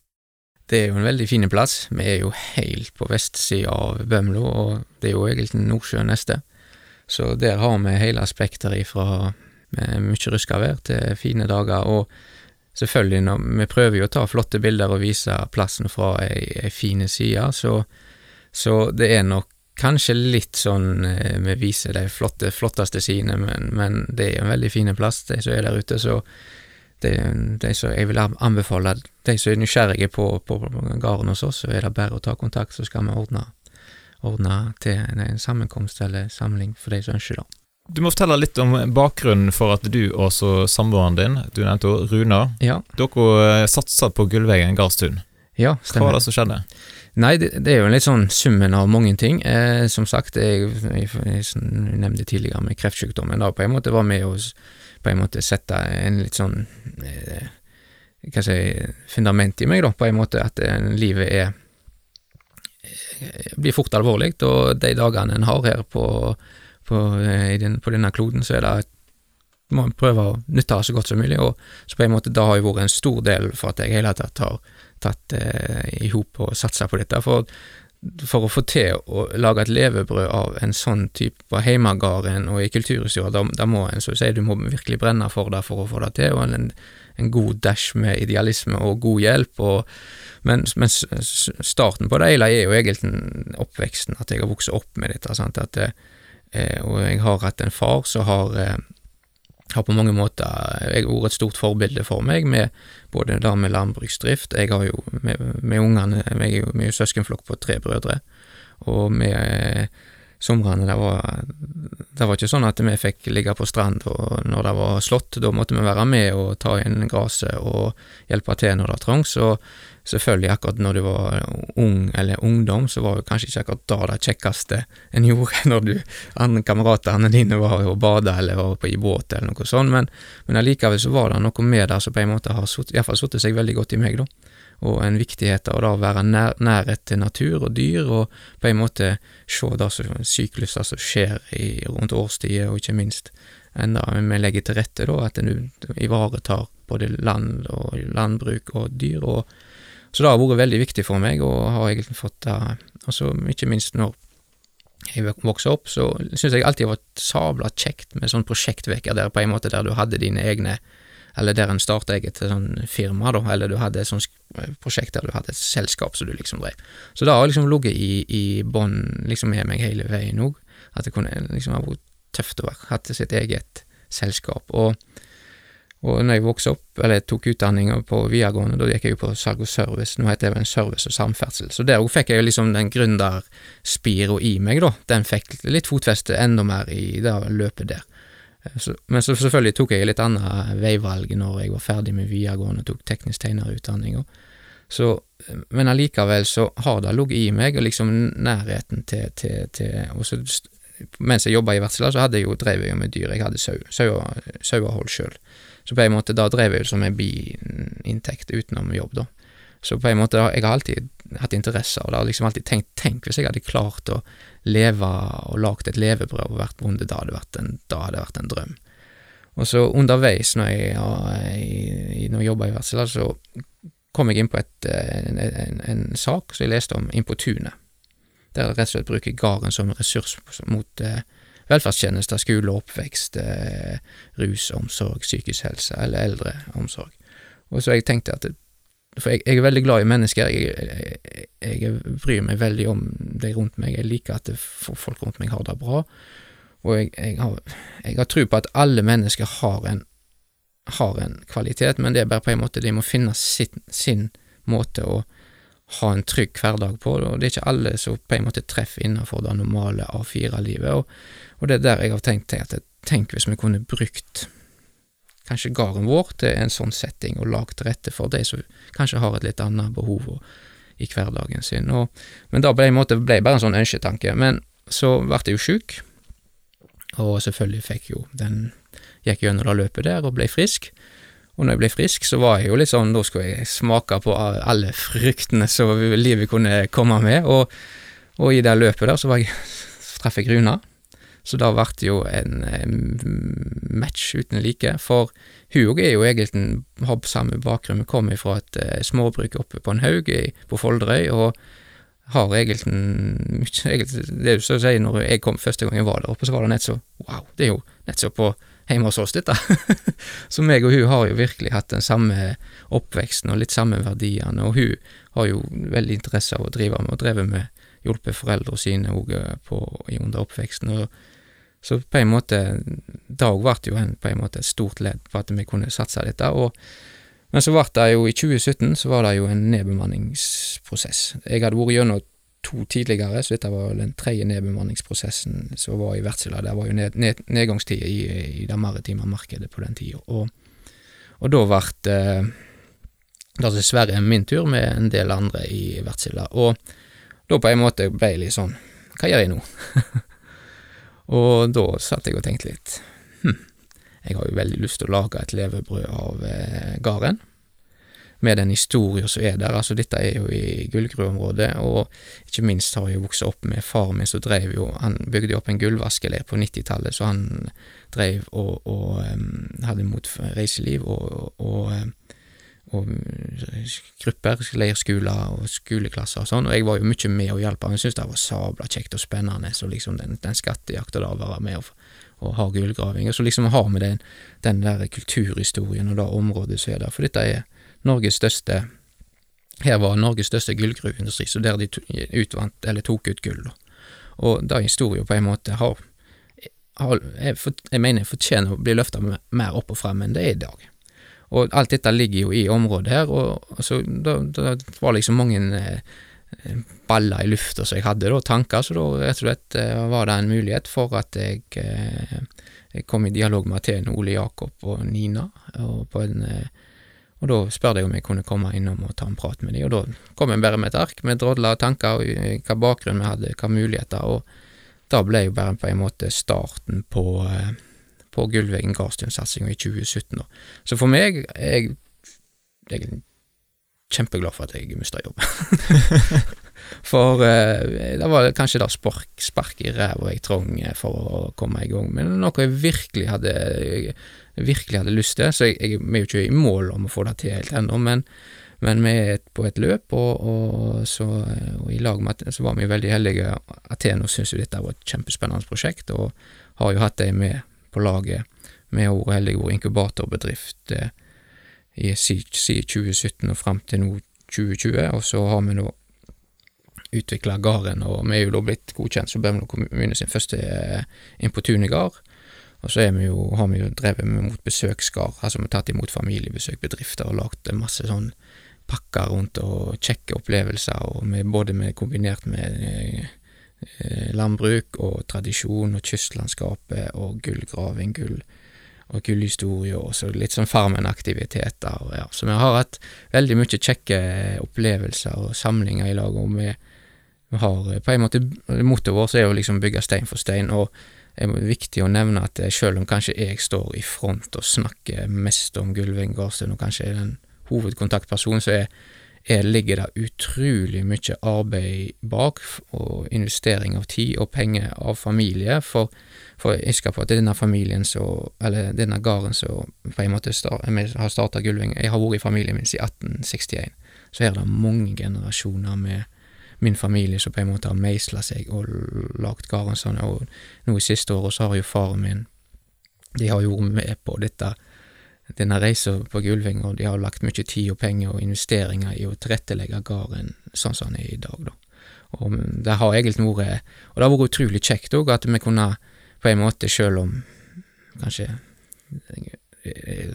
Det er jo en veldig fin plass. Vi er jo helt på vestsida av Bømlo, og det er jo egentlig Nordsjøen neste. Så der har vi hele spekteret ifra mye ruska vær til fine dager, og selvfølgelig, når vi prøver jo å ta flotte bilder og vise plassen fra ei, ei fine side, så, så det er nok kanskje litt sånn eh, vi viser de flotte, flotteste sidene, men, men, det er en veldig fin plass, de som er der ute, så det, de som jeg vil anbefale, de som er nysgjerrige på, på gården hos oss, så er det bare å ta kontakt, så skal vi ordne ordne til en sammenkomst eller samling for de som ønsker det. Du må fortelle litt om bakgrunnen for at du og samboeren din, du nevnte Runa, ja. dere eh, satsa på Gullvegen gardstun. Ja, Hva var det som skjedde? Nei, det, det er jo litt sånn summen av mange ting. Eh, som sagt, jeg, jeg, jeg, jeg nevnte tidligere med kreftsykdommen, da på en måte var med å på en måte sette en litt sånn eh, hva si, fundament i meg, da, på en måte at eh, livet er eh, blir fort alvorlig, og de dagene en har her på, på, eh, den, på denne kloden, så er det må en prøve å nytte av så godt som mulig, og så på en måte det har jo vært en stor del for at jeg i hele tatt har tatt eh, i hop og satsa på dette. For, for å få til å lage et levebrød av en sånn type på heimegarden og i kulturhistorie, da, da må en, så å si, du må virkelig brenne for det for å få det til, og en, en god dash med idealisme og god hjelp. og men, men starten på det hele er jo egentlig oppveksten, at jeg har vokst opp med dette. Sant? At, eh, og jeg har hatt en far som har eh, har på mange måter jeg vært et stort forbilde for meg, med både det med landbruksdrift Jeg har jo med, med ungene Jeg er jo jo søskenflokk på tre brødre, og med somrene det var, det var ikke sånn at vi fikk ligge på strand og når det var slått, da måtte vi være med og ta inn gresset og hjelpe til når det trengs. Og selvfølgelig, akkurat når du var ung eller ungdom, så var det kanskje ikke akkurat da det kjekkeste en gjorde, når du andre kameratene dine var og bada eller var på i båt eller noe sånt, men, men allikevel så var det noe med det som på en måte har satt seg veldig godt i meg, da. Og en viktighet av da å være nær, nærhet til natur og dyr, og på en måte se det som sykluser som skjer i, rundt årstider, og ikke minst enda vi legger til rette, da, at en ivaretar både land og landbruk og dyr. og så det har vært veldig viktig for meg, og har egentlig fått det Og så ikke minst når jeg vok- vokste opp, så syns jeg alltid det var sabla kjekt med sånn prosjektveker der på en måte der du hadde dine egne Eller der en starta eget sånn firma, da, eller du hadde et sånt prosjekt der du hadde et selskap som du liksom drev. Så det har liksom ligget i, i bånn liksom med meg hele veien òg, at det kunne liksom ha vært tøft å ha hatt sitt eget selskap. Og og når jeg vokste opp, eller tok utdanning på videregående, da gikk jeg jo på salg og service, nå heter det vel service og samferdsel, så der òg fikk jeg liksom den gründerspira i meg, da, den fikk litt fotfeste enda mer i det løpet der. Eh, Så, men så selvfølgelig tok jeg litt annet veivalg når jeg var ferdig med videregående og tok teknisk tegnerutdanning, så, men allikevel så har det ligget i meg, og liksom nærheten til, til, til og så, Mens jeg jobba i Vertsela, så hadde jeg jo, drev jeg jo med dyr, jeg hadde sau, sauer- sauehold sjøl. Så på en måte da drev jeg jo som en biinntekt utenom jobb, da. Så på en måte, jeg har alltid hatt interesse, og det har liksom alltid tenkt, tenk hvis jeg hadde klart å leve og lagd et levebrød og vært bonde, da hadde det vært en, da hadde vært en drøm. Og så underveis, når jeg, ja, når jeg jobba i Vertsela, så kom jeg inn på et, en, en, en sak som jeg leste om inn på tunet. Der jeg rett og slett bruker gården som ressurs mot eh, velferdstjenester, skole, oppvekst, eh, rusomsorg, psykisk helse eller eldreomsorg. Og så jeg tenkte at For jeg, jeg er veldig glad i mennesker, jeg, jeg, jeg bryr meg veldig om de rundt meg, jeg liker at folk rundt meg har det bra, og jeg, jeg, har, jeg har tro på at alle mennesker har en, har en kvalitet, men det er bare på en måte de må finne sin, sin måte å ha en trygg hverdag på, og det er ikke alle som på en måte treffer innenfor det normale A4-livet, og, og det er der jeg har tenkt at tenk hvis vi kunne brukt kanskje gården vår til en sånn setting, og lagt til rette for de som kanskje har et litt annet behov i hverdagen sin. Og, men da ble, det bare en sånn ønsketanke. Men så ble jeg jo sjuk, og selvfølgelig fikk jo den Gikk gjennom det løpet der og ble frisk. Og når jeg ble frisk, så var jeg jo litt sånn Da skulle jeg smake på alle fruktene som livet kunne komme med, og, og i det løpet der så var jeg traff jeg Runa. Så da ble det jo en, match uten like, for hun òg er jo egentlig har samme bakgrunn. Vi kommer fra et eh, småbruk oppe på en haug på Folderøy, og har egentlig Det er jo så å si, når jeg kom første gang jeg var der oppe, så var det nett så Wow, det er jo nett så på hjemme hos oss, dette. så meg og hun har jo virkelig hatt den samme oppveksten og litt samme verdiene, og hun har jo veldig interesse av å drive med, og drevet med hjulpet foreldre sine òg under oppveksten. og så på en måte, da òg ble jo en, på en måte et stort ledd på at vi kunne satse dette. Og, men så ble det jo i 2017 så var det jo en nedbemanningsprosess. Jeg hadde vært gjennom to tidligere, så dette var den tredje nedbemanningsprosessen som var i Vertsela. Det var jo ned, ned, nedgangstid i, i det maritime markedet på den tida. Og, og da ble det dessverre er min tur med en del andre i Vertsila, og da på en måte ble jeg litt sånn, hva gjør jeg nå? og da satt jeg og tenkte litt, hm, jeg har jo veldig lyst til å lage et levebrød av eh, garden, med den historien som er der, altså dette er jo i gullgruveområdet, og ikke minst har jeg jo vokst opp med far min som drev jo, han bygde jo opp en gullvaskeleir på 90-tallet, så han drev og, og um, hadde mot reiseliv og, og, og grupper, leirskoler og skoleklasser og sånn, og jeg var jo mye med og hjalp han, jeg syntes det var sabla kjekt og spennende, så liksom den, den skattejakta da, være med og, og ha gullgraving, og så liksom ha med den, den der kulturhistorien og det området som er der, for dette er Norges største her var Norges største gullgruveindustri, så der de utvant, eller tok ut gull, da. Og da historien på en måte har, har jeg, for, jeg, mener fortjener å bli løfta mer opp og frem enn det er i dag. Og alt dette ligger jo i området her, og altså, da, da var liksom mange eh, baller i lufta som jeg hadde, da, tanker, så da rett og slett eh, var det en mulighet for at jeg, eh, kom i dialog med Athene, Ole Jakob og Nina, og en eh, og da spurte jeg om jeg kunne komme innom og ta en prat med dem, og da kom jeg bare med et ark med drodla tanker, og hva bakgrunn vi hadde, hva muligheter, og da ble jo bare på en måte starten på, eh, på Gullveggen Garstuen-satsinga i 2017. Da. Så for meg, jeg, jeg er kjempeglad for at jeg mista jobben. for eh, det var kanskje det spark, spark i ræva jeg trong for å komme i gang, men noe jeg virkelig hadde virkelig hadde lyst til, så jeg, jeg, vi er jo ikke i mål om å få det til helt ennå, men, vi er på et løp, og, og, så, og i lag med så var vi veldig heldige. Ateno syntes jo dette var et kjempespennende prosjekt, og har jo hatt dem med på laget. Vi har vært heldige vært inkubatorbedrift eh, i siden 2017 og fram til nå 2020, og så har vi nå utvikla gården, og vi er jo da blitt godkjent som Bømlo kommune sin første eh, Impotune-gard. Og så vi jo, har vi jo drevet med mot besøksgard, altså vi har tatt imot familiebesøk, bedrifter, og lagd masse sånn pakker rundt og kjekke opplevelser, og med, både med, kombinert med eh, landbruk og tradisjon og kystlandskapet og gullgraving, gull og gullhistorie, og så litt sånn Farmen-aktiviteter. Ja. Så vi har hatt veldig mye kjekke opplevelser og samlinger i lag, og vi, vi har på en måte Mottoet vårt er å liksom bygge stein for stein, og det er viktig å nevne at eh, selv om kanskje jeg står i front og snakker mest om Gullving Garsten, og kanskje er den hovedkontaktpersonen, så er, ligger det utrolig mye arbeid bak, og investering av tid og penger av familie, for, for jeg husker på at denne familien så, eller denne gården som på en måte start, har starta Gullving Jeg har vært i familien min siden 1861, så her er det mange generasjoner med min familie som på en måte har meisla seg og lagd gården sånn, og nå i siste året så har jo faren min De har jo vært med på dette, denne reisa på Gulving, og de har lagt mye tid og penger og investeringer i å tilrettelegge gården sånn som den er i dag, da. Og det har egentlig vært Og det har vært utrolig kjekt òg, at vi kunne på en måte, sjøl om kanskje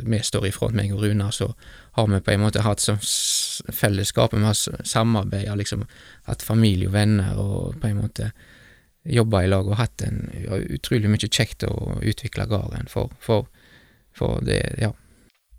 vi står i front, meg og Runa, så har vi på en måte hatt som fellesskap, vi har samarbeida, liksom, hatt familie og venner, og på en måte jobba i lag og hatt en ja, utrolig mye kjekt å utvikle gården for, for, for, det, ja.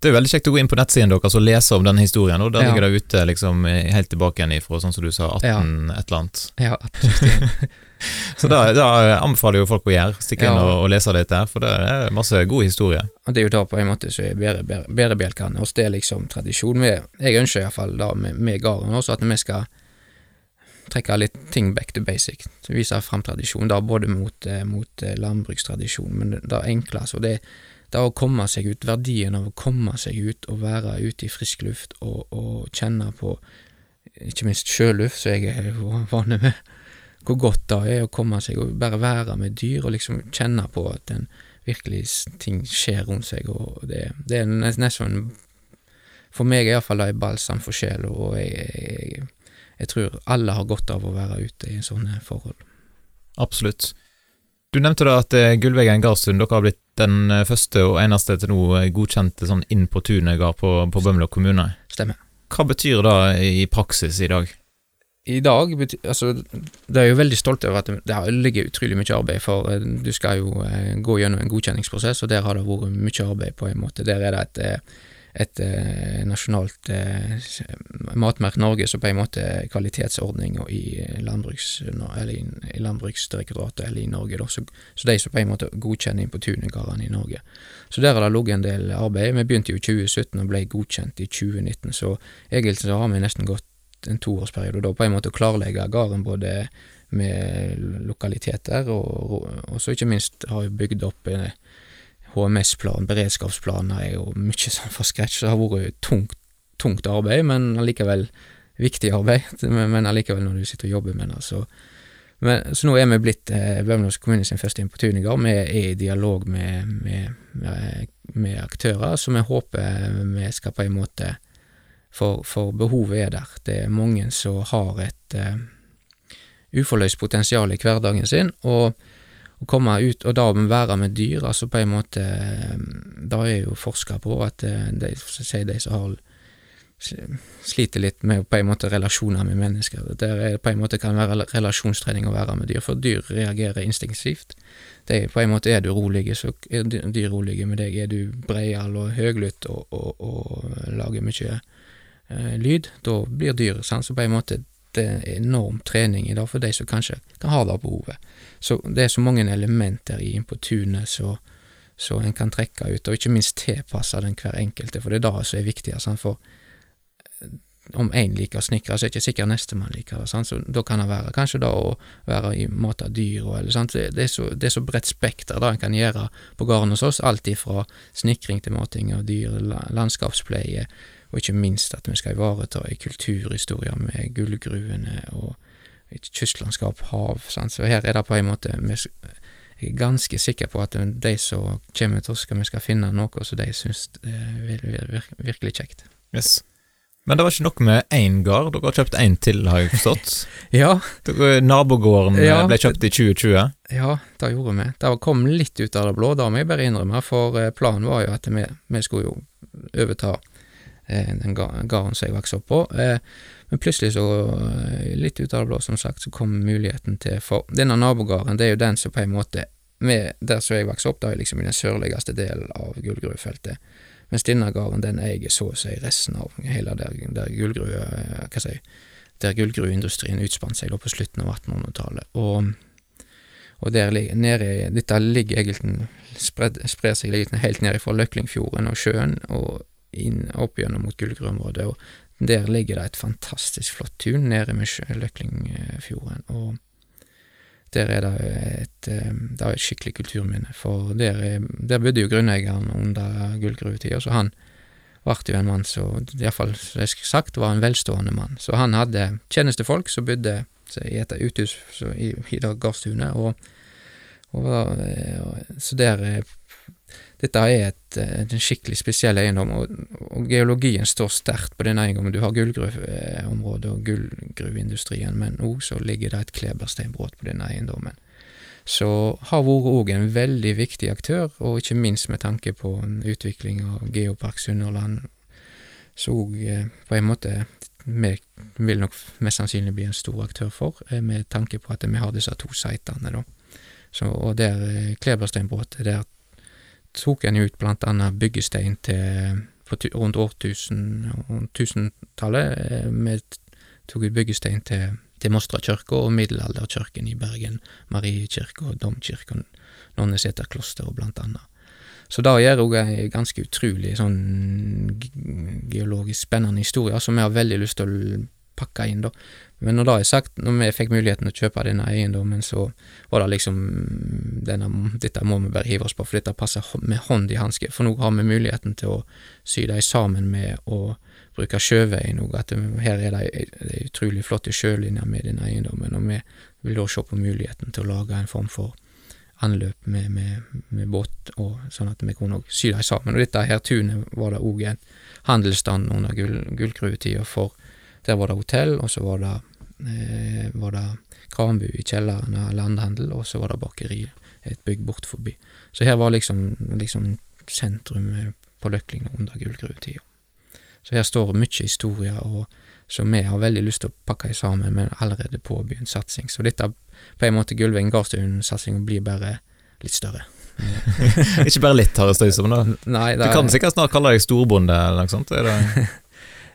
Det er veldig kjekt å gå inn på nettsiden deres og lese om den historien, og der ja. ligger det ute liksom helt tilbake igjen ifra, sånn som du sa, 18 ja. et eller annet. Ja, 1861. Så da, da, anbefaler jo folk å gjøre, stikke inn og, og, lese litt der, for det er masse god historie. Det er jo da på en måte som er bærebjelkene hos det er liksom tradisjon. Med, jeg ønsker iallfall da med, med gården også at vi skal trekke litt ting back to basic, vise fram tradisjon, da både mot, eh, mot eh, landbrukstradisjon, men det enkle, Så det, det å komme seg ut, verdien av å komme seg ut og være ute i frisk luft og, og kjenne på ikke minst sjøluft, som jeg er vane med, hvor godt det er å komme seg og bare være med dyr og liksom kjenne på at en virkelig ting skjer rundt seg, og det, det er nesten For meg er iallfall det balsam for sjela, og jeg, jeg, jeg, tror alle har godt av å være ute i sånne forhold. Absolutt. Du nevnte da at Gullvegen Gullveggen Gardsund, dere har blitt den eh, første og eneste til nå eh, godkjente sånn inn på tunet-gard på, på Bømlo kommune. Stemmer. Hva betyr det i praksis i dag? i dag altså, Det er jo veldig stolt over at det ligger utrolig mye arbeid, for eh, du skal jo eh, gå gjennom en godkjenningsprosess, og der har det vært mye arbeid, på en måte. Der er det et, eh, et eh, nasjonalt eh, Matmerk Norge som på en måte kvalitetsordning i, landbruks, i, i Landbruksdirektoratet eller i Norge, da. Så, så de som på en måte godkjenner tunegardene i Norge. Så der har det ligget en del arbeid. Vi begynte jo i 2017 og ble godkjent i 2019, så egentlig så har vi nesten gått en toårsperiode, da på en måte å klarlegge gården både med lokaliteter, og, og så ikke minst har vi bygd opp eh, HMS-plan, beredskapsplaner er jo mye sånn fra scratch, det har vært tungt, tungt arbeid, men allikevel viktig arbeid. Men allikevel når du sitter og jobber med det, så men, så nå er vi blitt eh, Bømlos kommune sin første importuniger. Vi er i dialog med, med, med, med, aktører, så vi håper vi skal på en måte For, for behovet er der. Det er mange som har et eh, uforløst potensial i hverdagen sin, og å komme ut og da være med dyr, altså på en måte Da er jo forska på at eh, de, de som har sliter litt med på en måte relasjoner med mennesker. Der er på en måte kan være relasjonstrening å være med dyr, for dyr reagerer instinktivt. De, på en måte er du rolig, så er dyr rolige med deg. Er du breial og høglytt og, og, og, lager mye eh, lyd, da blir dyr sånn, så på en måte det enorm trening i dag for de som kanskje kan ha det behovet. Så det er så mange elementer i Inn på tunet så, en kan trekke ut, og ikke minst tilpasse den hver enkelte, for det er det som er viktig. Sant? For eh, om én liker å snekre, så er det ikke sikkert nestemann liker det. Sant? Så da kan det være kanskje da å være i mat av dyr, eller, sant? Det, er så, det er så bredt spekter det en kan gjøre på gården hos oss, alt ifra snekring til mating av dyr, landskapspleie, og ikke minst at vi skal ivareta ei kulturhistorie med gullgruvene og et kystlandskap, hav. Sant? Så her er det på en måte Jeg er ganske sikker på at de som kommer til oss, vi skal finne noe som de syns er virkelig kjekt. Yes. Men det var ikke nok med én gard, dere har kjøpt én til, har jeg forstått? ja. Dere, nabogården ja, ble kjøpt i 2020? Ja, det gjorde vi. Det kom litt ut av det blå, det må jeg bare innrømme, for eh, planen var jo at vi, vi skulle jo overta Eh, den gården som jeg vokste opp på. Eh, men plutselig så, eh, litt ut av det blå, som sagt, så kom muligheten til For denne nabogården, det er jo den som på en måte med, Der som jeg vokste opp, da er liksom i den sørligste delen av gullgruvefeltet. Mens denne gården, den eier så å si resten av hele der, der gullgruve... Hva si Der gullgruveindustrien utspant seg da på slutten av 1800-tallet. Og og der nede, dette ligger egentlig sprer seg helt ned fra Løklingfjorden og sjøen, og inn, opp gjennom mot Gullgruveområdet, og der ligger det et fantastisk flott tun nede med Løklingfjorden, og der er det et, eh, det er et skikkelig kulturminne, for der, der bodde jo grunneieren under gullgruvetida, så han ble jo en mann som, iallfall som jeg sagt, var en velstående mann. Så han hadde tjenestefolk som bodde i et uthus i, i det gårdstunet, og, og, og, så der dette er et, en skikkelig spesiell eiendom, og, og geologien står sterkt på denne eiendommen. Du har gullgruveområdet og gullgruveindustrien, men òg så ligger det et klebersteinbrudd på denne eiendommen. Så har vært òg en veldig viktig aktør, og ikke minst med tanke på utvikling av Geopark Sunnhordland, så eh, på en måte vi vil nok mest sannsynlig bli en stor aktør for, eh, med tanke på at vi har disse to sitene, da. Så, og der eh, er der tok en ut blant annet byggestein til rundt årtusen, tusentallet. Eh, vi tok ut byggestein til, til Mostra kirke og middelalderkirken i Bergen, Mariekirke og domkirken, Nonneseterklosteret blant annet. Så det gjør òg ei ganske utrolig sånn geologisk spennende historie som vi har veldig lyst til å pakke inn, da. Men når det er sagt, når vi fikk muligheten å kjøpe denne eiendommen, så var det liksom denne, Dette må vi bare hive oss på, for dette passer med hånd i hanske. For nå har vi muligheten til å sy dem sammen med å bruke sjøveien òg. Her er det ei utrolig flotte sjølinjer med denne eiendommen, og vi vil da se på muligheten til å lage en form for anløp med, med, med båt, og sånn at vi kunne sy dem sammen. Og dette her tunet var det òg en handelsstand under gull, gullgruvetida, for der var det hotell, og så var det eh, var det kranbu i kjelleren av landhandel, og så var det bakeri, et bygg bort forbi. Så her var liksom, liksom sentrum på Løkling under gullgruvetida. Så her står mye historie, og som vi har veldig lyst til å pakke sammen med en allerede påbegynt satsing. Så dette på en måte Gullveng Gardstuen-satsinga blir bare litt større. Ikke bare litt, høres det ut som. da. Nei, Du kan sikkert snart kalle deg storbonde eller noe sånt. Er det?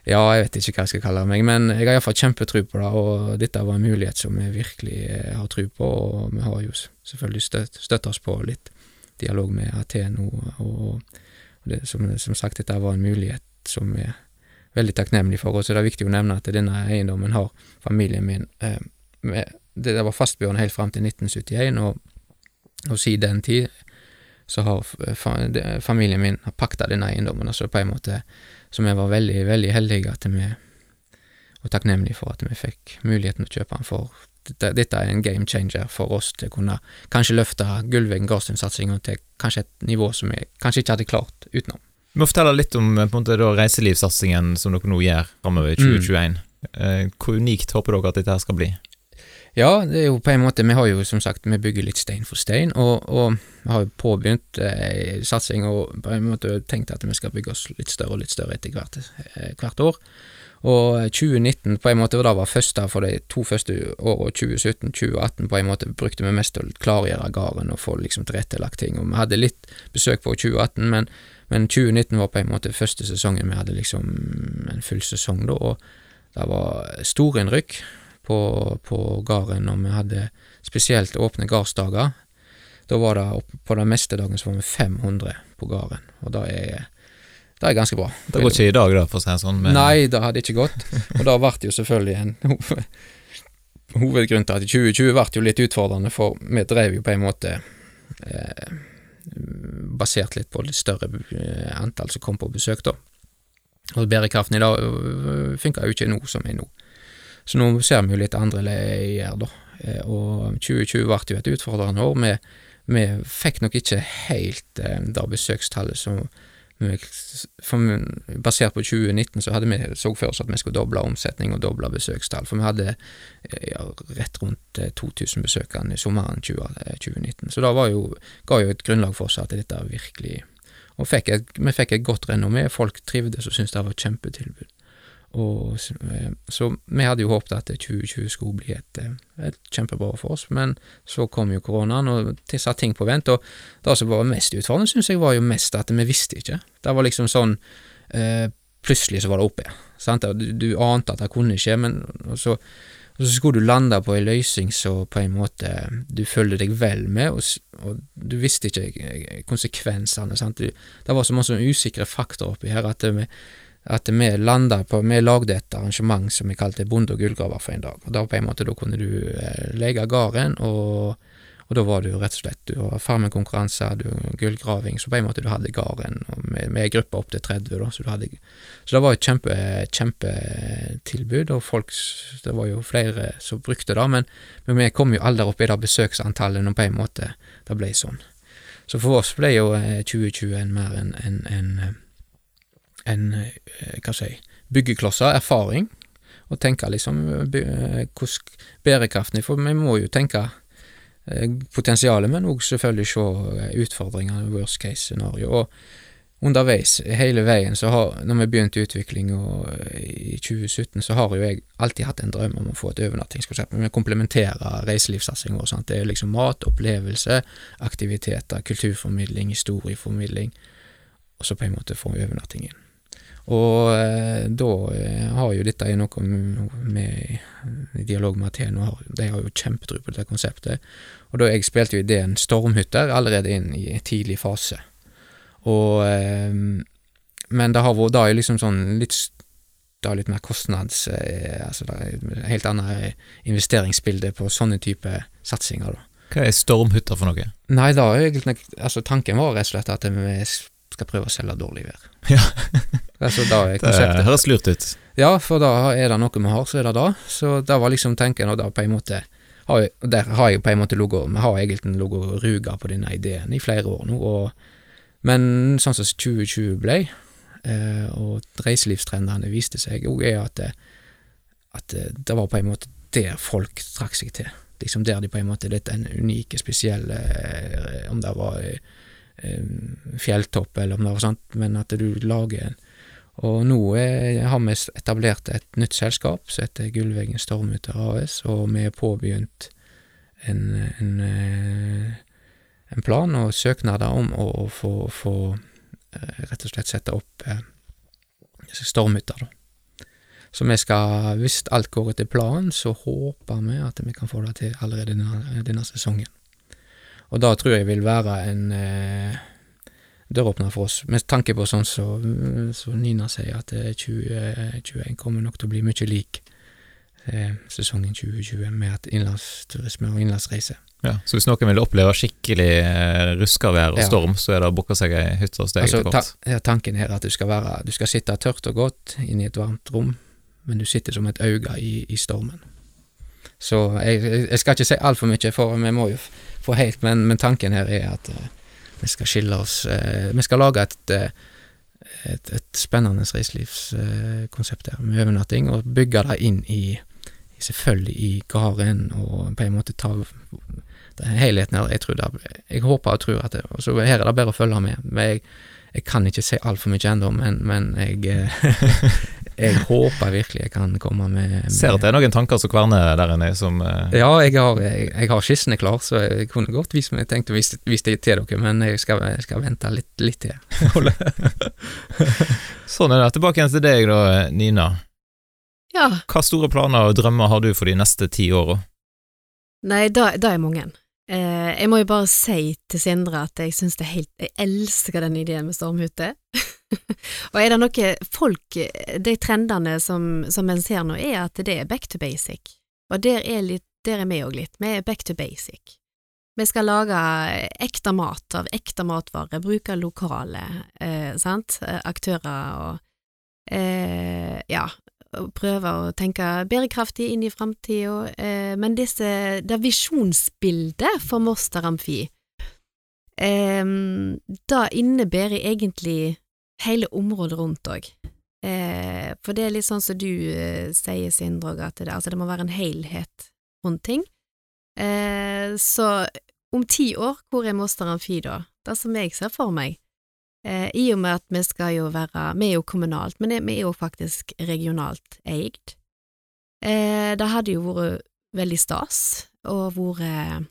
Ja, jeg vet ikke hva jeg skal kalle meg, men jeg har iallfall kjempetro på det, og dette var en mulighet som vi virkelig eh, har tro på, og vi har jo selvfølgelig støtt, støtt oss på litt dialog med Ateno, og, og det, som, som sagt, dette var en mulighet som vi er veldig takknemlige for, og så det er viktig å nevne at denne eiendommen har familien min eh, med, det, var fastboende helt fram til 1971, og, og siden den tid så har familien min pakta denne eiendommen, altså på en måte så vi var veldig, veldig heldige at vi, og takknemlige for at vi fikk muligheten å kjøpe den, for dette, dette er en game changer for oss til å kunne kanskje løfte Gullveggen Garsten-satsinga til kanskje et nivå som vi kanskje ikke hadde klart utenom. Vi må fortelle litt om eh, måte, da, reiselivssatsingen som dere nå gjør framover i Mm. 2021. Mm. hvor unikt håper dere at dette skal bli? Ja, det er jo på en måte, vi har jo som sagt, vi bygger litt stein for stein, og, og vi har jo påbegynt eh, satsing og på en måte tenkt at vi skal bygge oss litt større og litt større etter hvert, eh, hvert år. Og 2019 på en måte, og det var første for de to første årene, 2017-2018, på en måte brukte vi mest til å klargjøre gården og få liksom tilrettelagt ting, og vi hadde litt besøk på 2018, men, men 2019 var på en måte første sesongen vi hadde liksom en full sesong da, og det var storinnrykk på, på gården når vi hadde spesielt åpne gardsdager. Da var det på den meste dagen så var vi 500 på gården, og det er, det er ganske bra. Det går ikke i dag, da, for å si det sånn. men- Nei, det hadde ikke gått. Og det ble jo selvfølgelig en hovedgrunn til at 2020 ble jo litt utfordrende, for vi drev jo på en måte eh, basert litt på litt større eh, antall som kom på besøk, da. Og bærekraften i dag øh, funka jo ikke nå som er nå. Så nå ser vi jo litt andre leier, da. Eh, Og 2020 ble jo et utfordrende år. Vi, vi fikk nok ikke helt eh, det besøkstallet som vi, for, Basert på 2019 så hadde vi så for oss at vi skulle doble omsetning og doble besøkstall, for vi hadde eh, ja, rett rundt eh, 2000 besøkende i sommeren 20, eh, 2019. Så det jo, ga jo et grunnlag for oss at dette virkelig Og fikk et, vi fikk et godt renommé, folk trivdes og syntes det var et kjempetilbud. Og, eh, så vi hadde jo håpet at 2020 skulle bli et, eh, et kjempebra for oss, men så kom jo koronaen og satte ting på vent. Og det som var mest utfordrende, syns jeg var jo mest at vi visste ikke. Det var liksom sånn eh, Plutselig så var det oppe. Sant? Du, du ante at det kunne skje, men så, så skulle du lande på en løsning så på en måte du følte deg vel med, og, og du visste ikke eh, konsekvensene. Sant? Det var så mange usikre faktorer oppi her at vi at vi landa på Vi lagde et arrangement som vi kalte Bonde og gullgraver for en dag. Og da på en måte da kunne du eh, leie gården, og, og da var jo rett og slett Du har farmekonkurranser, du gullgraving, så på en måte du hadde gården med, med gruppe opp til 30, da, så du hadde Så det var et kjempe, kjempetilbud, og folk Det var jo flere som brukte det, men, men vi kom jo aldri opp i det besøksantallet når på en måte det ble sånn. Så for oss ble jo eh, 2020 en mer en, en, en eh, en, eh, hva skal jeg si, byggeklosser, erfaring, og tenke liksom eh, eh, hvordan bærekraften er, for vi må jo tenke potensialet, men òg selvfølgelig se utfordringene, worst case scenario. Og underveis, hele veien, så har, når vi begynte utvikling og, eh, i 2017, så har jo jeg alltid hatt en drøm om å få et overnattingskonsept, vi komplementerer reiselivssatsingen vår. Det er liksom mat, opplevelse, aktiviteter, kulturformidling, historieformidling, og så på en måte få overnatting inn. Og eh, da eh, har jo dette noe med i dialog med har, de har jo kjempetro på dette konseptet. Og da jeg spilte jo ideen stormhytter allerede inn i tidlig fase. Og eh, Men det har vært da liksom sånn litt da litt mer kostnads... Eh, altså det er helt annet investeringsbilde på sånne type satsinger, da. Hva er stormhytter for noe? Nei, da egentlig Altså, tanken var rett og slett at vi skal prøve å selge dårlig vær. Ja. altså, Det høres lurt ut. Ja, for da er det noe vi har, så er det det. Så det var liksom tenken, og da på en måte har jeg, Der har jeg på en måte ligget Vi har egentlig ligget ruga på denne ideen i flere år nå, og, men sånn som 2020 ble, eh, og reiselivstrendene viste seg, òg er at, det- at det- det var på en måte der folk trakk seg til. Liksom der de på en måte Dette er en unike, spesielle eh, Om det var eh, eh, fjelltopp, eller var sånt, men at du lager en og nå er, har vi etablert et nytt selskap som heter Gullveggen Stormhytter AS, og vi har påbegynt en, en, eh, en plan og søknader om å, å få, få eh, rett og slett sette opp eh, stormhytter, da. Så vi skal, hvis alt går etter planen, så håper vi at vi kan få det til allerede denne, denne sesongen. Og da tror jeg vil være en eh, døråpner for oss, med tanke på sånn som så, så Nina sier, at 2021 kommer nok til å bli mye lik eh, sesongen 2020 med at innlandsturisme og innlandsreise. Ja, Så hvis noen vil oppleve skikkelig ruskavær og og Ja. storm, så er det å booke seg ei hytte hos deg Altså, etter hvert? tanken her er at du skal være, du skal sitte tørt og godt inne i et varmt rom, men du sitter som et øye i, i stormen. Så jeg, jeg skal ikke si altfor mye, for vi må jo f- få helt, men, men tanken her er at eh, vi skal skille oss eh, Vi skal lage et, eh, et, et spennende reiselivskonsept her, med overnatting, og bygge det inn i, selvfølgelig i gården, og på en måte ta helheten her. Jeg, tror det, jeg håper og tror at det, og så her er det bare å følge med. Men jeg, jeg kan ikke si altfor mye ennå, men, men jeg, jeg håper virkelig jeg kan komme med, med Ser at det er noen tanker som kverner der inne, som eh, Ja, jeg har, jeg, jeg har skissene klar, så jeg kunne godt vist meg, tenkt å vise, vise det til dere, men jeg skal, jeg skal vente litt, litt til. Sånn er det. Tilbake igjen til deg da, Nina. Ja. Hva store planer og drømmer har du for de neste ti åra? Nei, da er mange. Eh, jeg må jo bare si til Sindre at jeg syns det er helt Jeg elsker den ideen med stormhytte. og er det noe folk De trendene som, som en ser nå, er at det er back to basic. Og der er, litt, der er vi òg litt. Vi er back to basic. Vi skal lage ekte mat av ekte matvarer, bruke lokale eh, sant? Aktører og eh, ja, prøve å tenke bærekraftig inn i framtida, eh, men disse, det visjonsbildet for Moster Amfi, eh, det innebærer egentlig hele området rundt òg. Eh, for det er litt sånn som du eh, sier, Sindre, at det, altså det må være en helhet rundt ting. Eh, så om ti år, hvor er Moster Amfi da? Det som jeg ser for meg, Eh, I og med at vi skal jo være Vi er jo kommunalt, men vi er jo faktisk regionalt eid. Eh, det hadde jo vært veldig stas å vært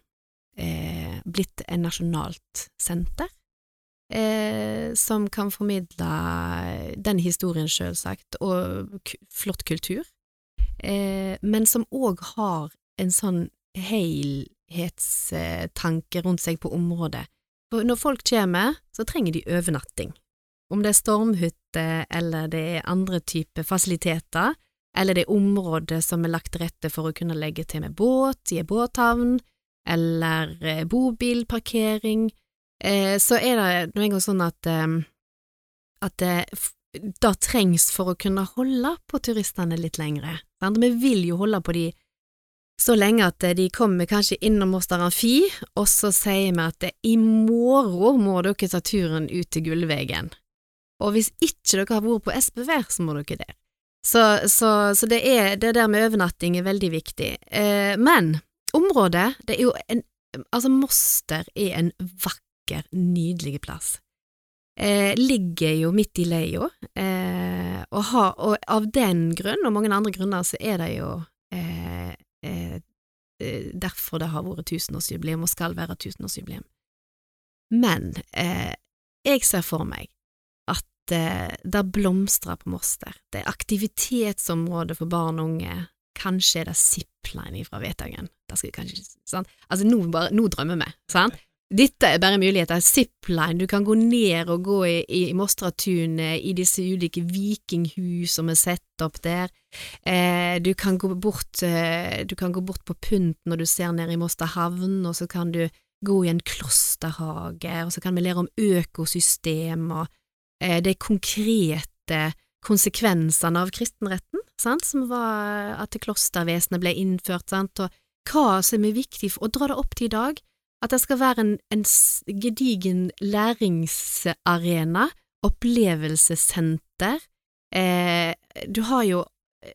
eh, blitt en nasjonalt senter. Eh, som kan formidle den historien, selvsagt, og flott kultur. Eh, men som òg har en sånn helhetstanke rundt seg på området. For når folk kommer, så trenger de overnatting. Om det er stormhytte, eller det er andre typer fasiliteter, eller det er områder som er lagt til rette for å kunne legge til med båt i en båthavn, eller eh, bobilparkering, eh, så er det nå engang sånn at, eh, at det, da trengs for å kunne holde på turistene litt lengre. Sant? Vi vil jo holde på de så lenge at eh, de kommer kanskje innom Moster Amfi, og så sier vi at eh, i morgen må dere ta turen ut til Gullvegen. Og hvis ikke dere har vært på SPV, så må dere det. Så, så, så det, er, det der med overnatting er veldig viktig. Eh, men området, det er jo en Altså, Moster er en vakker, nydelig plass. Eh, ligger jo midt i leia, eh, og, og av den grunn, og mange andre grunner, så er det jo eh, eh, eh, derfor det har vært tusenårsjubileum og skal være tusenårsjubileum. Men eh, jeg ser for meg at det blomstrer på Moster. Det er aktivitetsområde for barn og unge. Kanskje er det zipline fra sant? Altså, nå, nå drømmer vi, sant? Dette er bare muligheter. Zipline, du kan gå ned og gå i, i Mostratunet, i disse ulike vikinghus som er satt opp der. Eh, du, kan bort, eh, du kan gå bort på Pynt når du ser ned i Moster havn, og så kan du gå i en klosterhage, og så kan vi lære om økosystemer, eh, de konkrete konsekvensene av kristenretten, sant, som var at klostervesenet ble innført, sant, og hva som er viktig for å dra det opp til i dag, at det skal være en, en gedigen læringsarena, opplevelsessenter, eh, du har jo,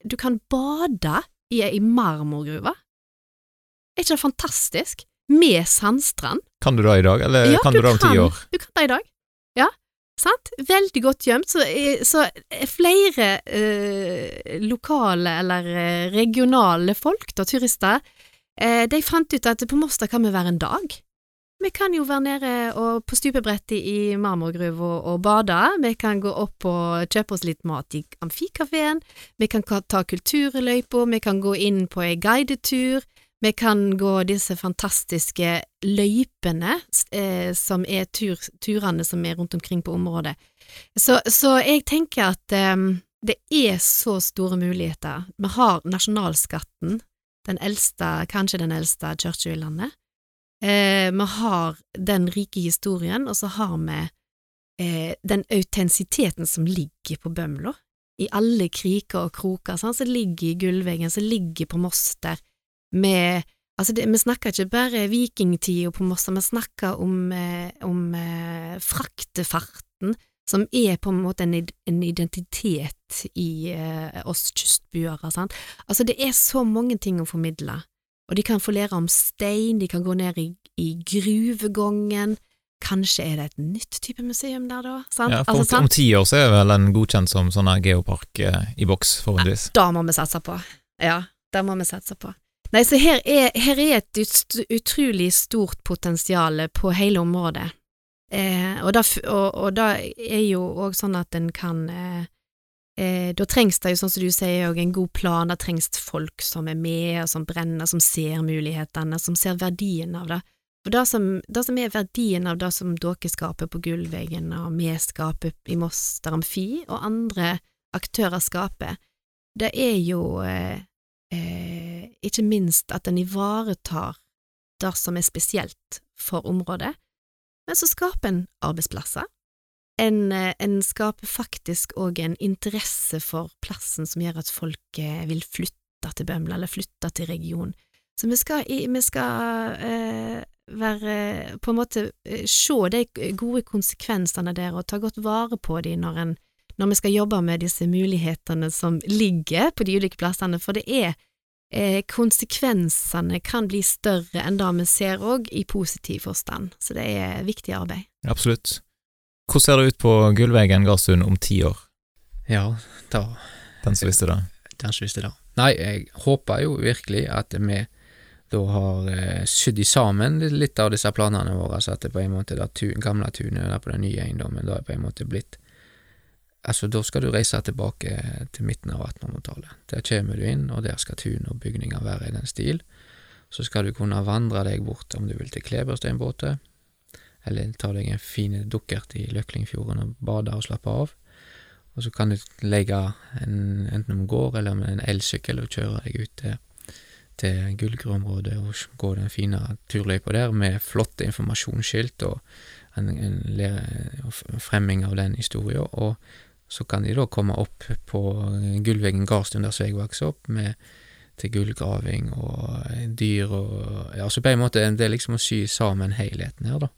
du kan bade i ei marmorgruve. Er ikke det fantastisk? Med sandstrand. Kan du det i dag, eller Ja, kan du det om ti år? Du kan det i dag. Ja, sant? Veldig godt gjemt. Så, eh, så flere eh, lokale eller eh, regionale folk, da, turister, eh, de fant ut at på Moster kan vi være en dag. Vi kan jo være nede og på stupebrettet i marmorgruva og, og bade. Vi kan gå opp og kjøpe oss litt mat i Amfikafeen. Vi kan ta kulturløypa. Vi kan gå inn på ei guidetur. Vi kan gå disse fantastiske løypene eh, som er tur, turene som er rundt omkring på området. Så, så jeg tenker at eh, det er så store muligheter. Vi har nasjonalskatten, den eldste, kanskje den eldste kirka i landet. Eh, vi har den rike historien, og så har vi eh, den autentisiteten som ligger på Bømlo. I alle kriker og kroker, som ligger i Gullveggen, som ligger på Moster. Med, altså det, vi snakker ikke bare vikingtida på Moster, vi snakker om, eh, om eh, fraktefarten, som er på en måte en, en identitet i eh, oss kystbuere. Sant? Altså, det er så mange ting å formidle, og de kan få lære om stein, de kan gå ned i, i gruvegongen, kanskje er det et nytt type museum der da? Sant? Ja, for om, altså, om ti år så er vel en godkjent som sånn geopark eh, i boks, forhåpentligvis. Da må vi satse på. Ja, det må vi satse på. Nei, så her er, her er et ut, utrolig stort potensial på hele området. Eh, og, da, og, og da er jo òg sånn at en kan eh, eh, Da trengs det jo, sånn som du sier, en god plan. Da trengs folk som er med, og som brenner, som ser mulighetene, som ser verdien av det. For det som, det som er verdien av det som dere skaper på Gullveggen, og vi skaper i Moster Amfi, og andre aktører skaper, det er jo eh, eh, ikke minst at en ivaretar det som er spesielt for området, men så skaper en arbeidsplasser. En, eh, en skaper faktisk òg en interesse for plassen som gjør at folk eh, vil flytte til Bømla, eller flytte til regionen. Så vi skal, vi skal eh, være på en måte eh, se de gode konsekvensene der, og ta godt vare på de når en når vi skal jobbe med disse mulighetene som ligger på de ulike plassene, for det er eh, konsekvensene kan bli større enn det vi ser òg i positiv forstand, så det er viktig arbeid. Absolutt. Hvordan ser det ut på Gullveggen gardsund om ti år? Ja, da Den som visste det. Kanskje visste det. Nei, jeg håper jo virkelig at vi da har eh, sydd sammen litt av disse planene våre, så at det på en måte det tu, gamle tunet der på den nye eiendommen, da er på en måte blitt Altså, da skal du reise tilbake til midten av 1800-tallet. Der kommer du inn, og der skal tun og bygninger være i den stil. Så skal du kunne vandre deg bort om du vil til Klebersteinbåtet, eller ta deg en fin dukkert i Løklingfjorden og bade og slappe av. Og så kan du legge en, enten om gård eller med en elsykkel og kjøre deg ut til, til Gullgruområdet og gå den fine turløypa der med flotte informasjonsskilt og en, en en, fremming av den historien. Og så kan de da komme opp på Gullveggen gardstund der jeg vokste opp, med til gullgraving og eh, dyr og Ja, så på en måte det er liksom å sy sammen helheten her, da.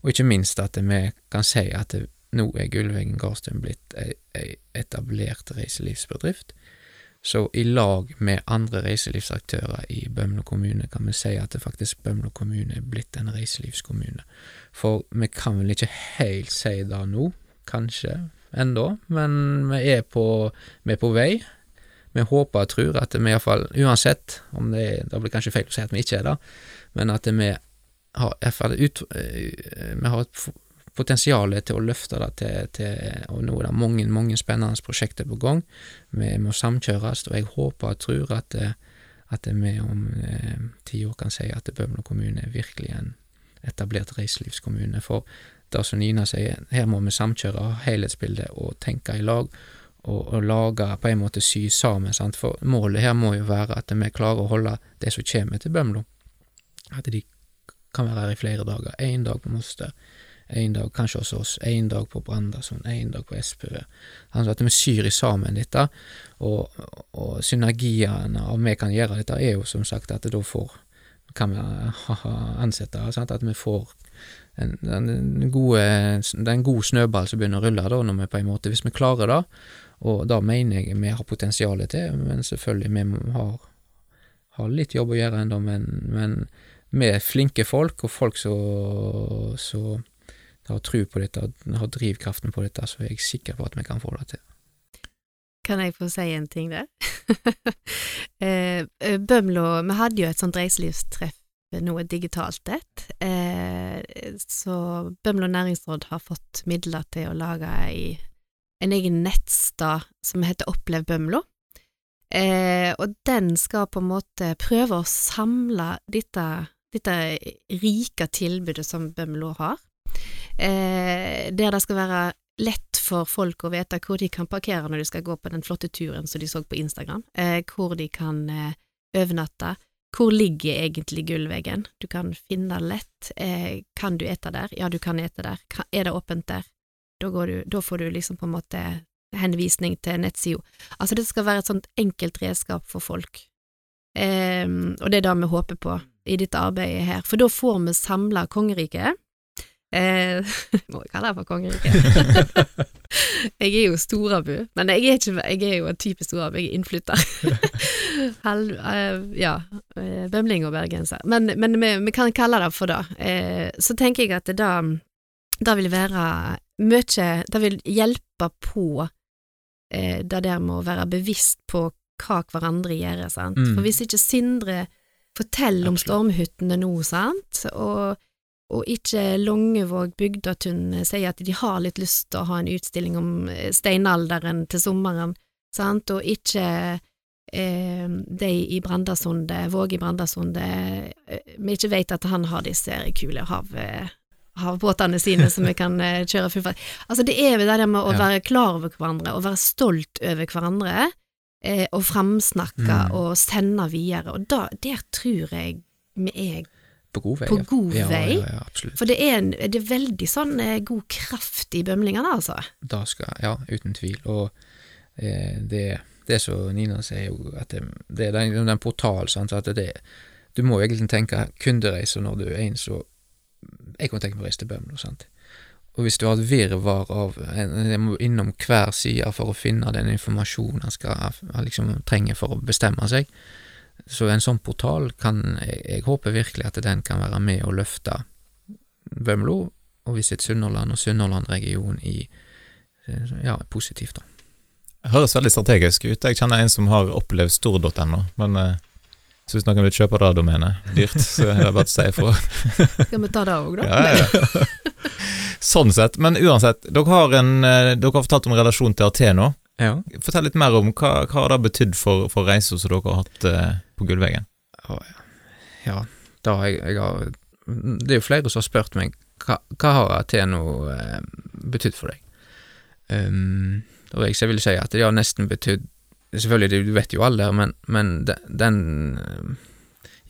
Og ikke minst at vi kan si at det, nå er Gullveggen gardstund blitt ei etablert reiselivsbedrift. Så i lag med andre reiselivsaktører i Bømlo kommune kan vi si at det faktisk Bømlo kommune er blitt en reiselivskommune. For vi kan vel ikke helt si det nå, kanskje ennå, men vi er på, vi er på vei. Vi håper og tror at vi iallfall, uansett om det er, det blir kanskje feil å si at vi ikke er det, men at vi har iallfall ut, eh, vi har et potensial til å løfte det til, til Og nå er det mange, mange spennende prosjekter på gang. Vi må samkjøres, og jeg håper og tror at, eh, at vi om eh, ti år kan si at Bømlo kommune er virkelig en etablert reiselivskommune. For det som Nina sier, her må vi samkjøre helhetsbildet og tenke i lag. Og, og lage, på en måte sy sammen, sant? for målet her må jo være at vi klarer å holde det som kommer til Bømlo, at de kan være her i flere dager. Én dag på Moster, én dag kanskje hos oss, én dag på Brandasund, én dag på Espø. Altså at vi syr i sammen dette, og, og synergiene av vi kan gjøre dette, er jo som sagt at da får kan vi ansette, sant? at vi får en, en, gode, det er en god snøball som begynner å rulle, da, når vi på en måte, hvis vi klarer det, og da mener jeg vi har potensialet til, men selvfølgelig vi har, har litt jobb å gjøre ennå, men, men er flinke folk, og folk som har tro på dette, har drivkraften på dette, så er jeg sikker på at vi kan få det til. Kan jeg få si en ting der? Eh, eh, Bømlo, vi hadde jo et sånt reiselivstreff noe digitalt et. Eh, så Bømlo næringsråd har fått midler til å lage en egen nettstad som heter Opplev Bømlo. Eh, og den skal på en måte prøve å samle dette, dette rike tilbudet som Bømlo har, eh, der det skal være lett for folk å vite hvor de kan parkere når de skal gå på den flotte turen som de så på Instagram, hvor de kan overnatte, hvor ligger egentlig gullveggen, du kan finne det lett, eh, kan du ete der, ja du kan ete der, er det åpent der, da, du, da, får du liksom på en måte henvisning til nettsida, altså det skal være et sånt enkelt redskap for folk, eh, og det er det vi håper på i dette arbeidet her, for da får vi samla kongeriket, Eh, må jeg kalle det for kongeriket. jeg er jo Storabu, men jeg er, ikke, jeg er jo en type Storabu, jeg er innflytter. eh, ja, eh, bømling og bergenser. Men, men vi, vi, kan kalle det for det. Eh, så tenker jeg at det da da vil være mye Det vil hjelpe på eh, det der med å være bevisst på hva hverandre gjør, sant. Mm. For hvis ikke Sindre forteller om stormhyttene nå, sant, og og ikke Longevåg Bygdatun sier at de har litt lyst til å ha en utstilling om eh, steinalderen til sommeren, sant, og ikke eh, de i Brandasundet, Våge i Brandasundet, eh, vi ikke vet at han har disse kule hav, eh, havbåtene sine som vi kan eh, kjøre full fart. Altså det er jo det der med å være klar over hverandre, og være stolt over hverandre, eh, og framsnakke mm. og sende videre, og da, der tror jeg vi er på god vei. På god ja. vei. Ja, ja, absolutt. For det er, en, det er veldig sånn eh, god kraft i bømlingene, altså. Da skal, ja, uten tvil. Og eh, det, det som Nina sier, jo at det, det er den, den portalen, sant, at det, du må egentlig tenke kundereiser når du er en så Jeg kan tenke på å reise til Bømlo, sant. Og hvis du har et virvar av Jeg må innom hver side for å finne den informasjonen han liksom, trenger for å bestemme seg, så en sånn portal kan jeg, jeg, håper virkelig at den kan være med å løfte Bømlo og Visit Sunnhordland og Sunnhordland-regionen i ja, positivt, da. Høres veldig strategisk ut. Jeg kjenner en som har opplevd stor.no, men eh, så hvis noen vil kjøpe det domenet dyrt, så er det bare å si ifra. Skal vi ta det òg, da? Ja, ja. Sånn sett. Men uansett, dere har, en, eh, dere har fortalt om relasjon til Ateno. Ja. Fortell litt mer om hva, hva har det betydd for, for reisa som dere har hatt eh, på Gullveggen? Ja, da jeg, jeg har Det er jo flere som har spurt meg hva, hva har Ateno eh, betydd for deg? Um, og jeg vil si at det har nesten betydd Selvfølgelig, du vet jo alle men, men den, den uh,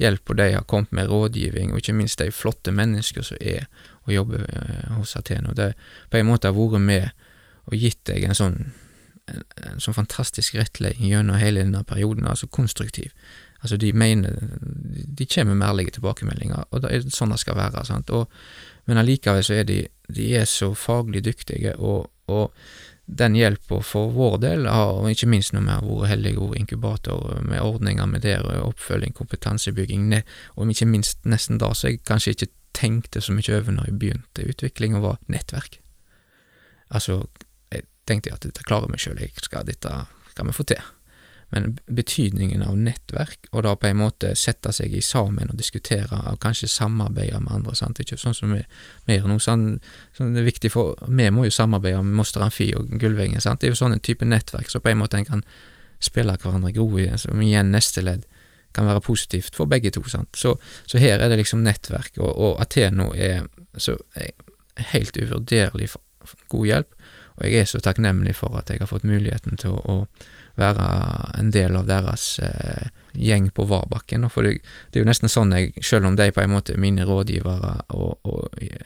hjelpa de har kommet med, rådgivning, og ikke minst de flotte mennesker som er og jobber uh, hos Ateno, det på en måte har vært med og gitt deg en sånn en sånn fantastisk rettledning gjennom hele denne perioden, altså konstruktiv. Altså, de mener De kommer med ærlige tilbakemeldinger, og det er sånn det skal være, sant. Og, men allikevel så er de De er så faglig dyktige, og, og den hjelper for vår del, og ikke minst når vi har vært heldige og inkubator med ordninger med der, oppfølging, kompetansebygging, og ikke minst nesten da så jeg kanskje ikke tenkte så mye over når jeg begynte utviklinga, var nettverk. Altså tenkte jeg at dette klarer vi sjøl, dette skal vi få til. Men betydningen av nettverk, og da på en måte sette seg i sammen og diskutere, og kanskje samarbeide med andre, sant, ikke sånn som vi, gjør nå, sånn, sånn det er viktig for, vi må jo samarbeide med Moster Amfi og Gullveggen, sant, det er jo sånn en type nettverk, så på en måte en kan spille hverandre gode, som igjen neste ledd kan være positivt for begge to, sant, så, så her er det liksom nettverk, og, og Ateno er så er helt uvurderlig god hjelp, og jeg er så takknemlig for at jeg har fått muligheten til å, å være en del av deres eh, gjeng på Varbakken. For det, det, er jo nesten sånn jeg, selv om de på en måte er mine rådgivere og, og eh,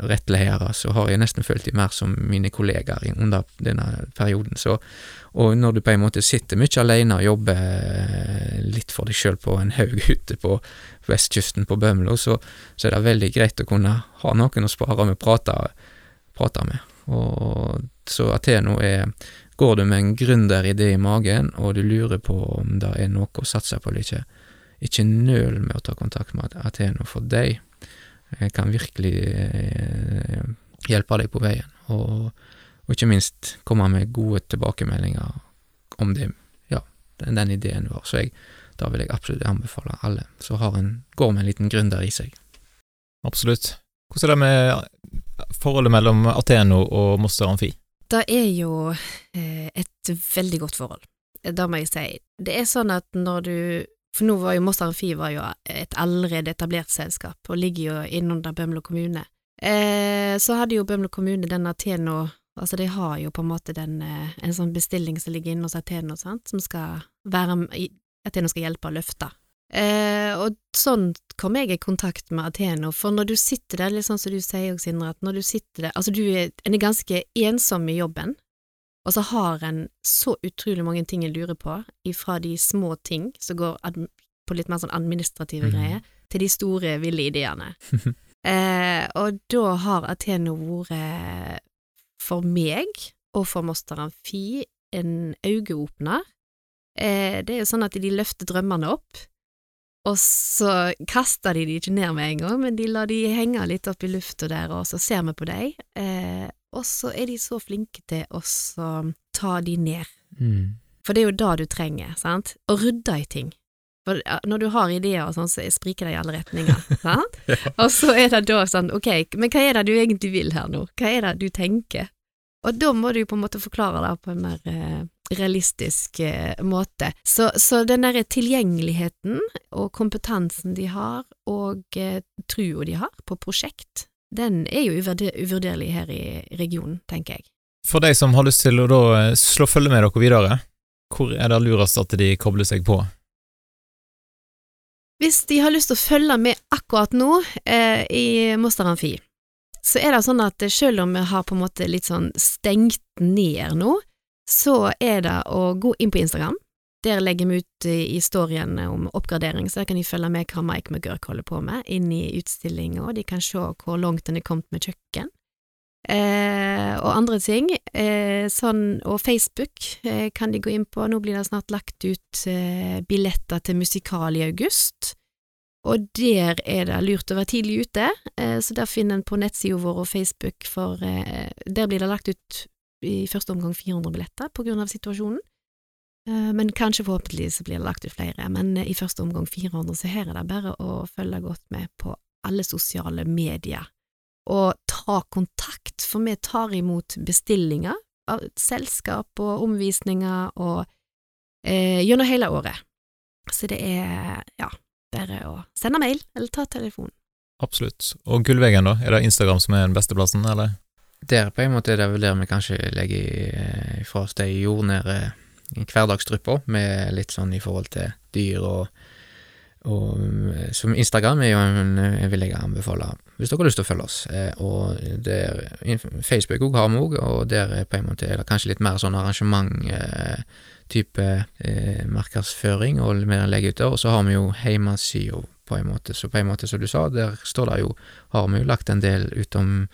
rettledere, så har jeg nesten følt de mer som mine kollegaer under denne perioden. Så, og når du på en måte sitter mye alene og jobber eh, litt for deg sjøl på en haug ute på vestkysten på Bømlo, så, så, er det veldig greit å kunne ha noen å spare med, prate, prate med. Og så Ateno er Går du med en gründeridé i magen, og du lurer på om det er noe å satse på eller ikke, ikke nøl med å ta kontakt med Ateno, for de kan virkelig eh, hjelpe deg på veien, og, og, ikke minst komme med gode tilbakemeldinger om det, ja, den, den ideen du har. Så jeg da vil jeg absolutt anbefale alle som går med en liten gründer i seg. Absolutt. Hvordan er det med forholdet mellom Ateno og Moster Amfi? Det er jo eh, et veldig godt forhold. Det må jeg si. Det er sånn at når du For nå var jo Moster Amfi et allerede etablert selskap, og ligger jo innunder Bømlo kommune. Eh, så hadde jo Bømlo kommune den Ateno Altså, de har jo på en måte den, eh, en sånn bestilling som ligger inne hos Ateno, sant, som skal være Ateno skal hjelpe å løfte. Eh, og sånn kom jeg i kontakt med Ateno, for når du sitter der, litt sånn som du sier også, Sindre, at når du sitter der Altså, du er, en er ganske ensom i jobben, og så har en så utrolig mange ting en lurer på, ifra de små ting som går på litt mer sånn administrative mm. greier, til de store, ville ideene. eh, og da har Ateno vært for meg og for Moster Amfi en øyeåpner. Eh, det er jo sånn at de løfter drømmene opp, og så kaster de de ikke ned med en gang, men de lar de henge litt opp i lufta der, og så ser vi på dem. Eh, og så er de så flinke til å ta de ned. Mm. For det er jo det du trenger, sant? Å rydde i ting. For når du har ideer og sånn, så spriker det i alle retninger, sant? Og så er det da sånn, ok, men hva er det du egentlig vil her nå? Hva er det du tenker? Og da må du på en måte forklare det på en mer eh, realistisk eh, måte. Så, så den derre tilgjengeligheten og kompetansen de har, og eh, trua de har på prosjekt, den er jo uvurderlig her i regionen, tenker jeg. For de som har lyst til å da eh, slå følge med dere videre, hvor er det lurest at de kobler seg på? Hvis de har lyst til å følge med akkurat nå eh, i Moster Amfi, så er det sånn at selv om vi har på en måte litt sånn stengt ned nå, så er det å gå inn på Instagram. Der legger vi ut eh, i storyen om oppgradering, så der kan de følge med hva Mike McGurk holder på med, inn i utstillinga, de kan se hvor langt en er kommet med kjøkken. Eh, og andre ting, eh, sånn, og Facebook eh, kan de gå inn på, nå blir det snart lagt ut eh, billetter til musikal i august, og der er det lurt å være tidlig ute, eh, så der finner en på nettsida vår og Facebook, for eh, der blir det lagt ut i første omgang 400 billetter på grunn av situasjonen. Eh, Men kanskje forhåpentlig så blir det lagt ut flere, men eh, i første omgang 400, så her er det bare å følge godt med på alle sosiale medier og ta kontakt, for vi tar imot bestillinger av selskap og omvisninger og eh, gjennom hele året. Så det er, ja, bare å sende mail eller ta telefon. Absolutt. Og Gullvegen, da? Er det Instagram som er den beste plassen, eller? Der på en måte er det vel der vi kanskje legger eh, fra oss de jordnære hverdagsdryppa, med litt sånn i forhold til dyr og, og eh, Som Instagram er jo en jeg vil jeg anbefale hvis dere har lyst til å følge oss. Eh, og der, Facebook også har vi òg, og der er på en måte er det kanskje litt mer sånn arrangement eh, eh, markedsføring og mer legge ut der, og så har vi jo hjemmesida, på en måte, så på en måte som du sa, der står det jo, har vi jo lagt en del ut om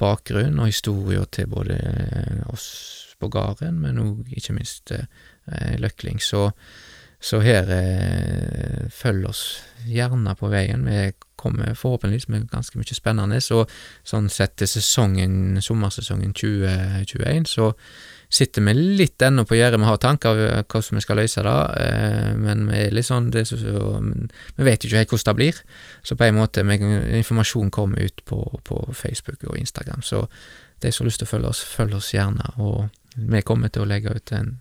bakgrunn og historier til både eh, oss på gården, men òg ikke minst eh, Løkling, så, så her eh, følg oss gjerne på veien, vi kommer forhåpentligvis med ganske mye spennende, så sånn sett til sesongen, sommersesongen 2021, så sitter vi litt ennå på gjerdet, vi har tanker om hvordan vi skal løse det, eh, men vi er litt sånn så, Vi vet jo ikke helt hvordan det blir, så på en måte informasjonen informasjon kommer ut på, på Facebook og Instagram, så de som har lyst til å følge oss, følg oss gjerne, og vi kommer til å legge ut en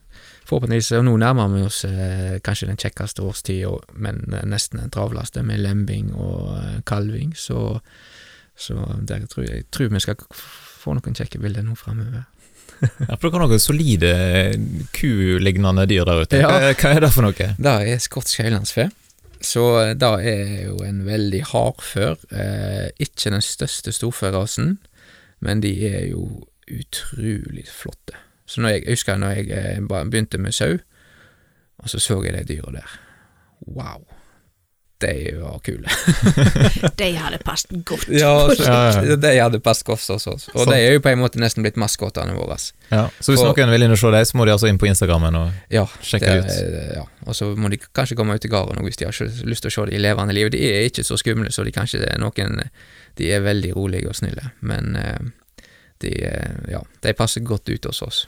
Forhåpentligvis, og nå nærmer vi oss eh, kanskje den kjekkeste årstida, men eh, nesten den travleste, med lembing og eh, kalving, så, så der tror jeg tror vi skal få noen kjekke bilder nå framover. Ja, for dere har noen solide kulignende dyr der ute. Ja. Hva, er det for noe? Det er skotsk høylandsfe. Så det er jo en veldig hardfør. Eh, ikke den største storferasen, men de er jo utrolig flotte. Så jeg, jeg husker når jeg eh, begynte med sau, og så så jeg de dyra der. Wow. De var kule. De hadde passet godt. Ja, så, Ja, ja. De hadde passet godt hos oss. Og så. de er jo på en måte nesten blitt maskotene våre. Ja, så hvis Og- noen vil inn og se dem, så må de altså inn på Instagrammen og Ja, sjekke det, ut. Ja, og så må de kanskje komme ut i gården hvis de har lyst til å se det i levende liv. De er ikke så skumle, så de kanskje er noen De er veldig rolige og snille, men eh, de, eh, ja, de passer godt ut hos oss.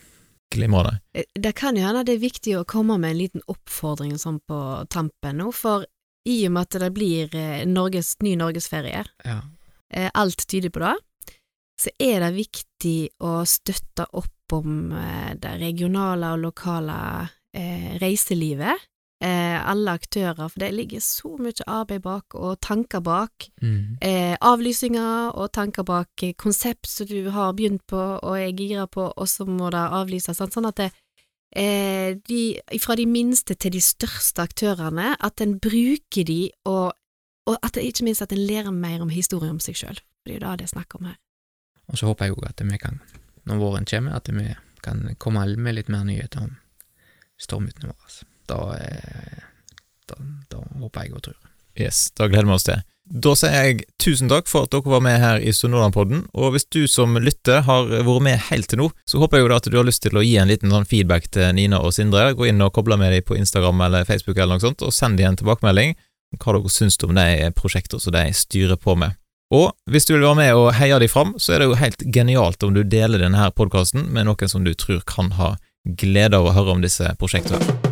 Glimrende. Eh, Det kan jo hende det er viktig å komme med en liten oppfordring sånn på tampen nå, for i og med at det blir eh, Norges, ny norgesferie, Ja. eh, alt tyder på det, så er det viktig å støtte opp om eh, det regionale og lokale eh, reiselivet. Eh, alle aktører, for det ligger så mye arbeid bak og tanker bak. Mm. Eh, og tanker bak konsept som du har begynt på og er gira på, og så må det avlyses. Sant? Sånn at det, eh, de, fra de minste til de største aktørene, at en bruker de, og, og at det, ikke minst at en lærer mer om historien om seg sjøl. Det er jo det det er snakk om her. Og så håper jeg òg at vi kan, når våren kommer, at vi kan komme med litt mer nyheter om stormhyttene våre. Da, eh, da, da håper jeg og tror. Yes, da gleder vi oss til. Da sier jeg tusen takk for at dere var med her i Sunnhordlandpodden, og hvis du som lytter har vært med helt til nå, så håper jeg jo da at du har lyst til å gi en liten sånn feedback til Nina og Sindre. Gå inn og koble med dem på Instagram eller Facebook eller noe sånt, og send dem en tilbakemelding om hva dere syns om de prosjektene som de styrer på med. Og hvis du vil være med og heie dem fram, så er det jo helt genialt om du deler denne podkasten med noen som du tror kan ha glede av å høre om disse prosjektene.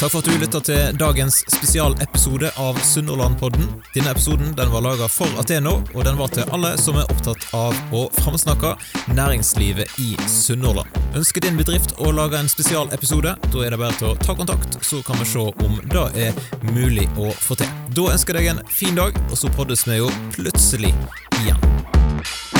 Takk for at du lytta til dagens spesialepisode av Sunnhordlandpodden. Denne episoden den var laga for Ateno, og den var til alle som er opptatt av å framsnakke næringslivet i Sunnhordland. Ønsker din bedrift å lage en spesialepisode? Da er det bare til å ta kontakt, så kan vi se om det er mulig å få til. Da ønsker jeg deg en fin dag, og så poddes vi jo plutselig igjen.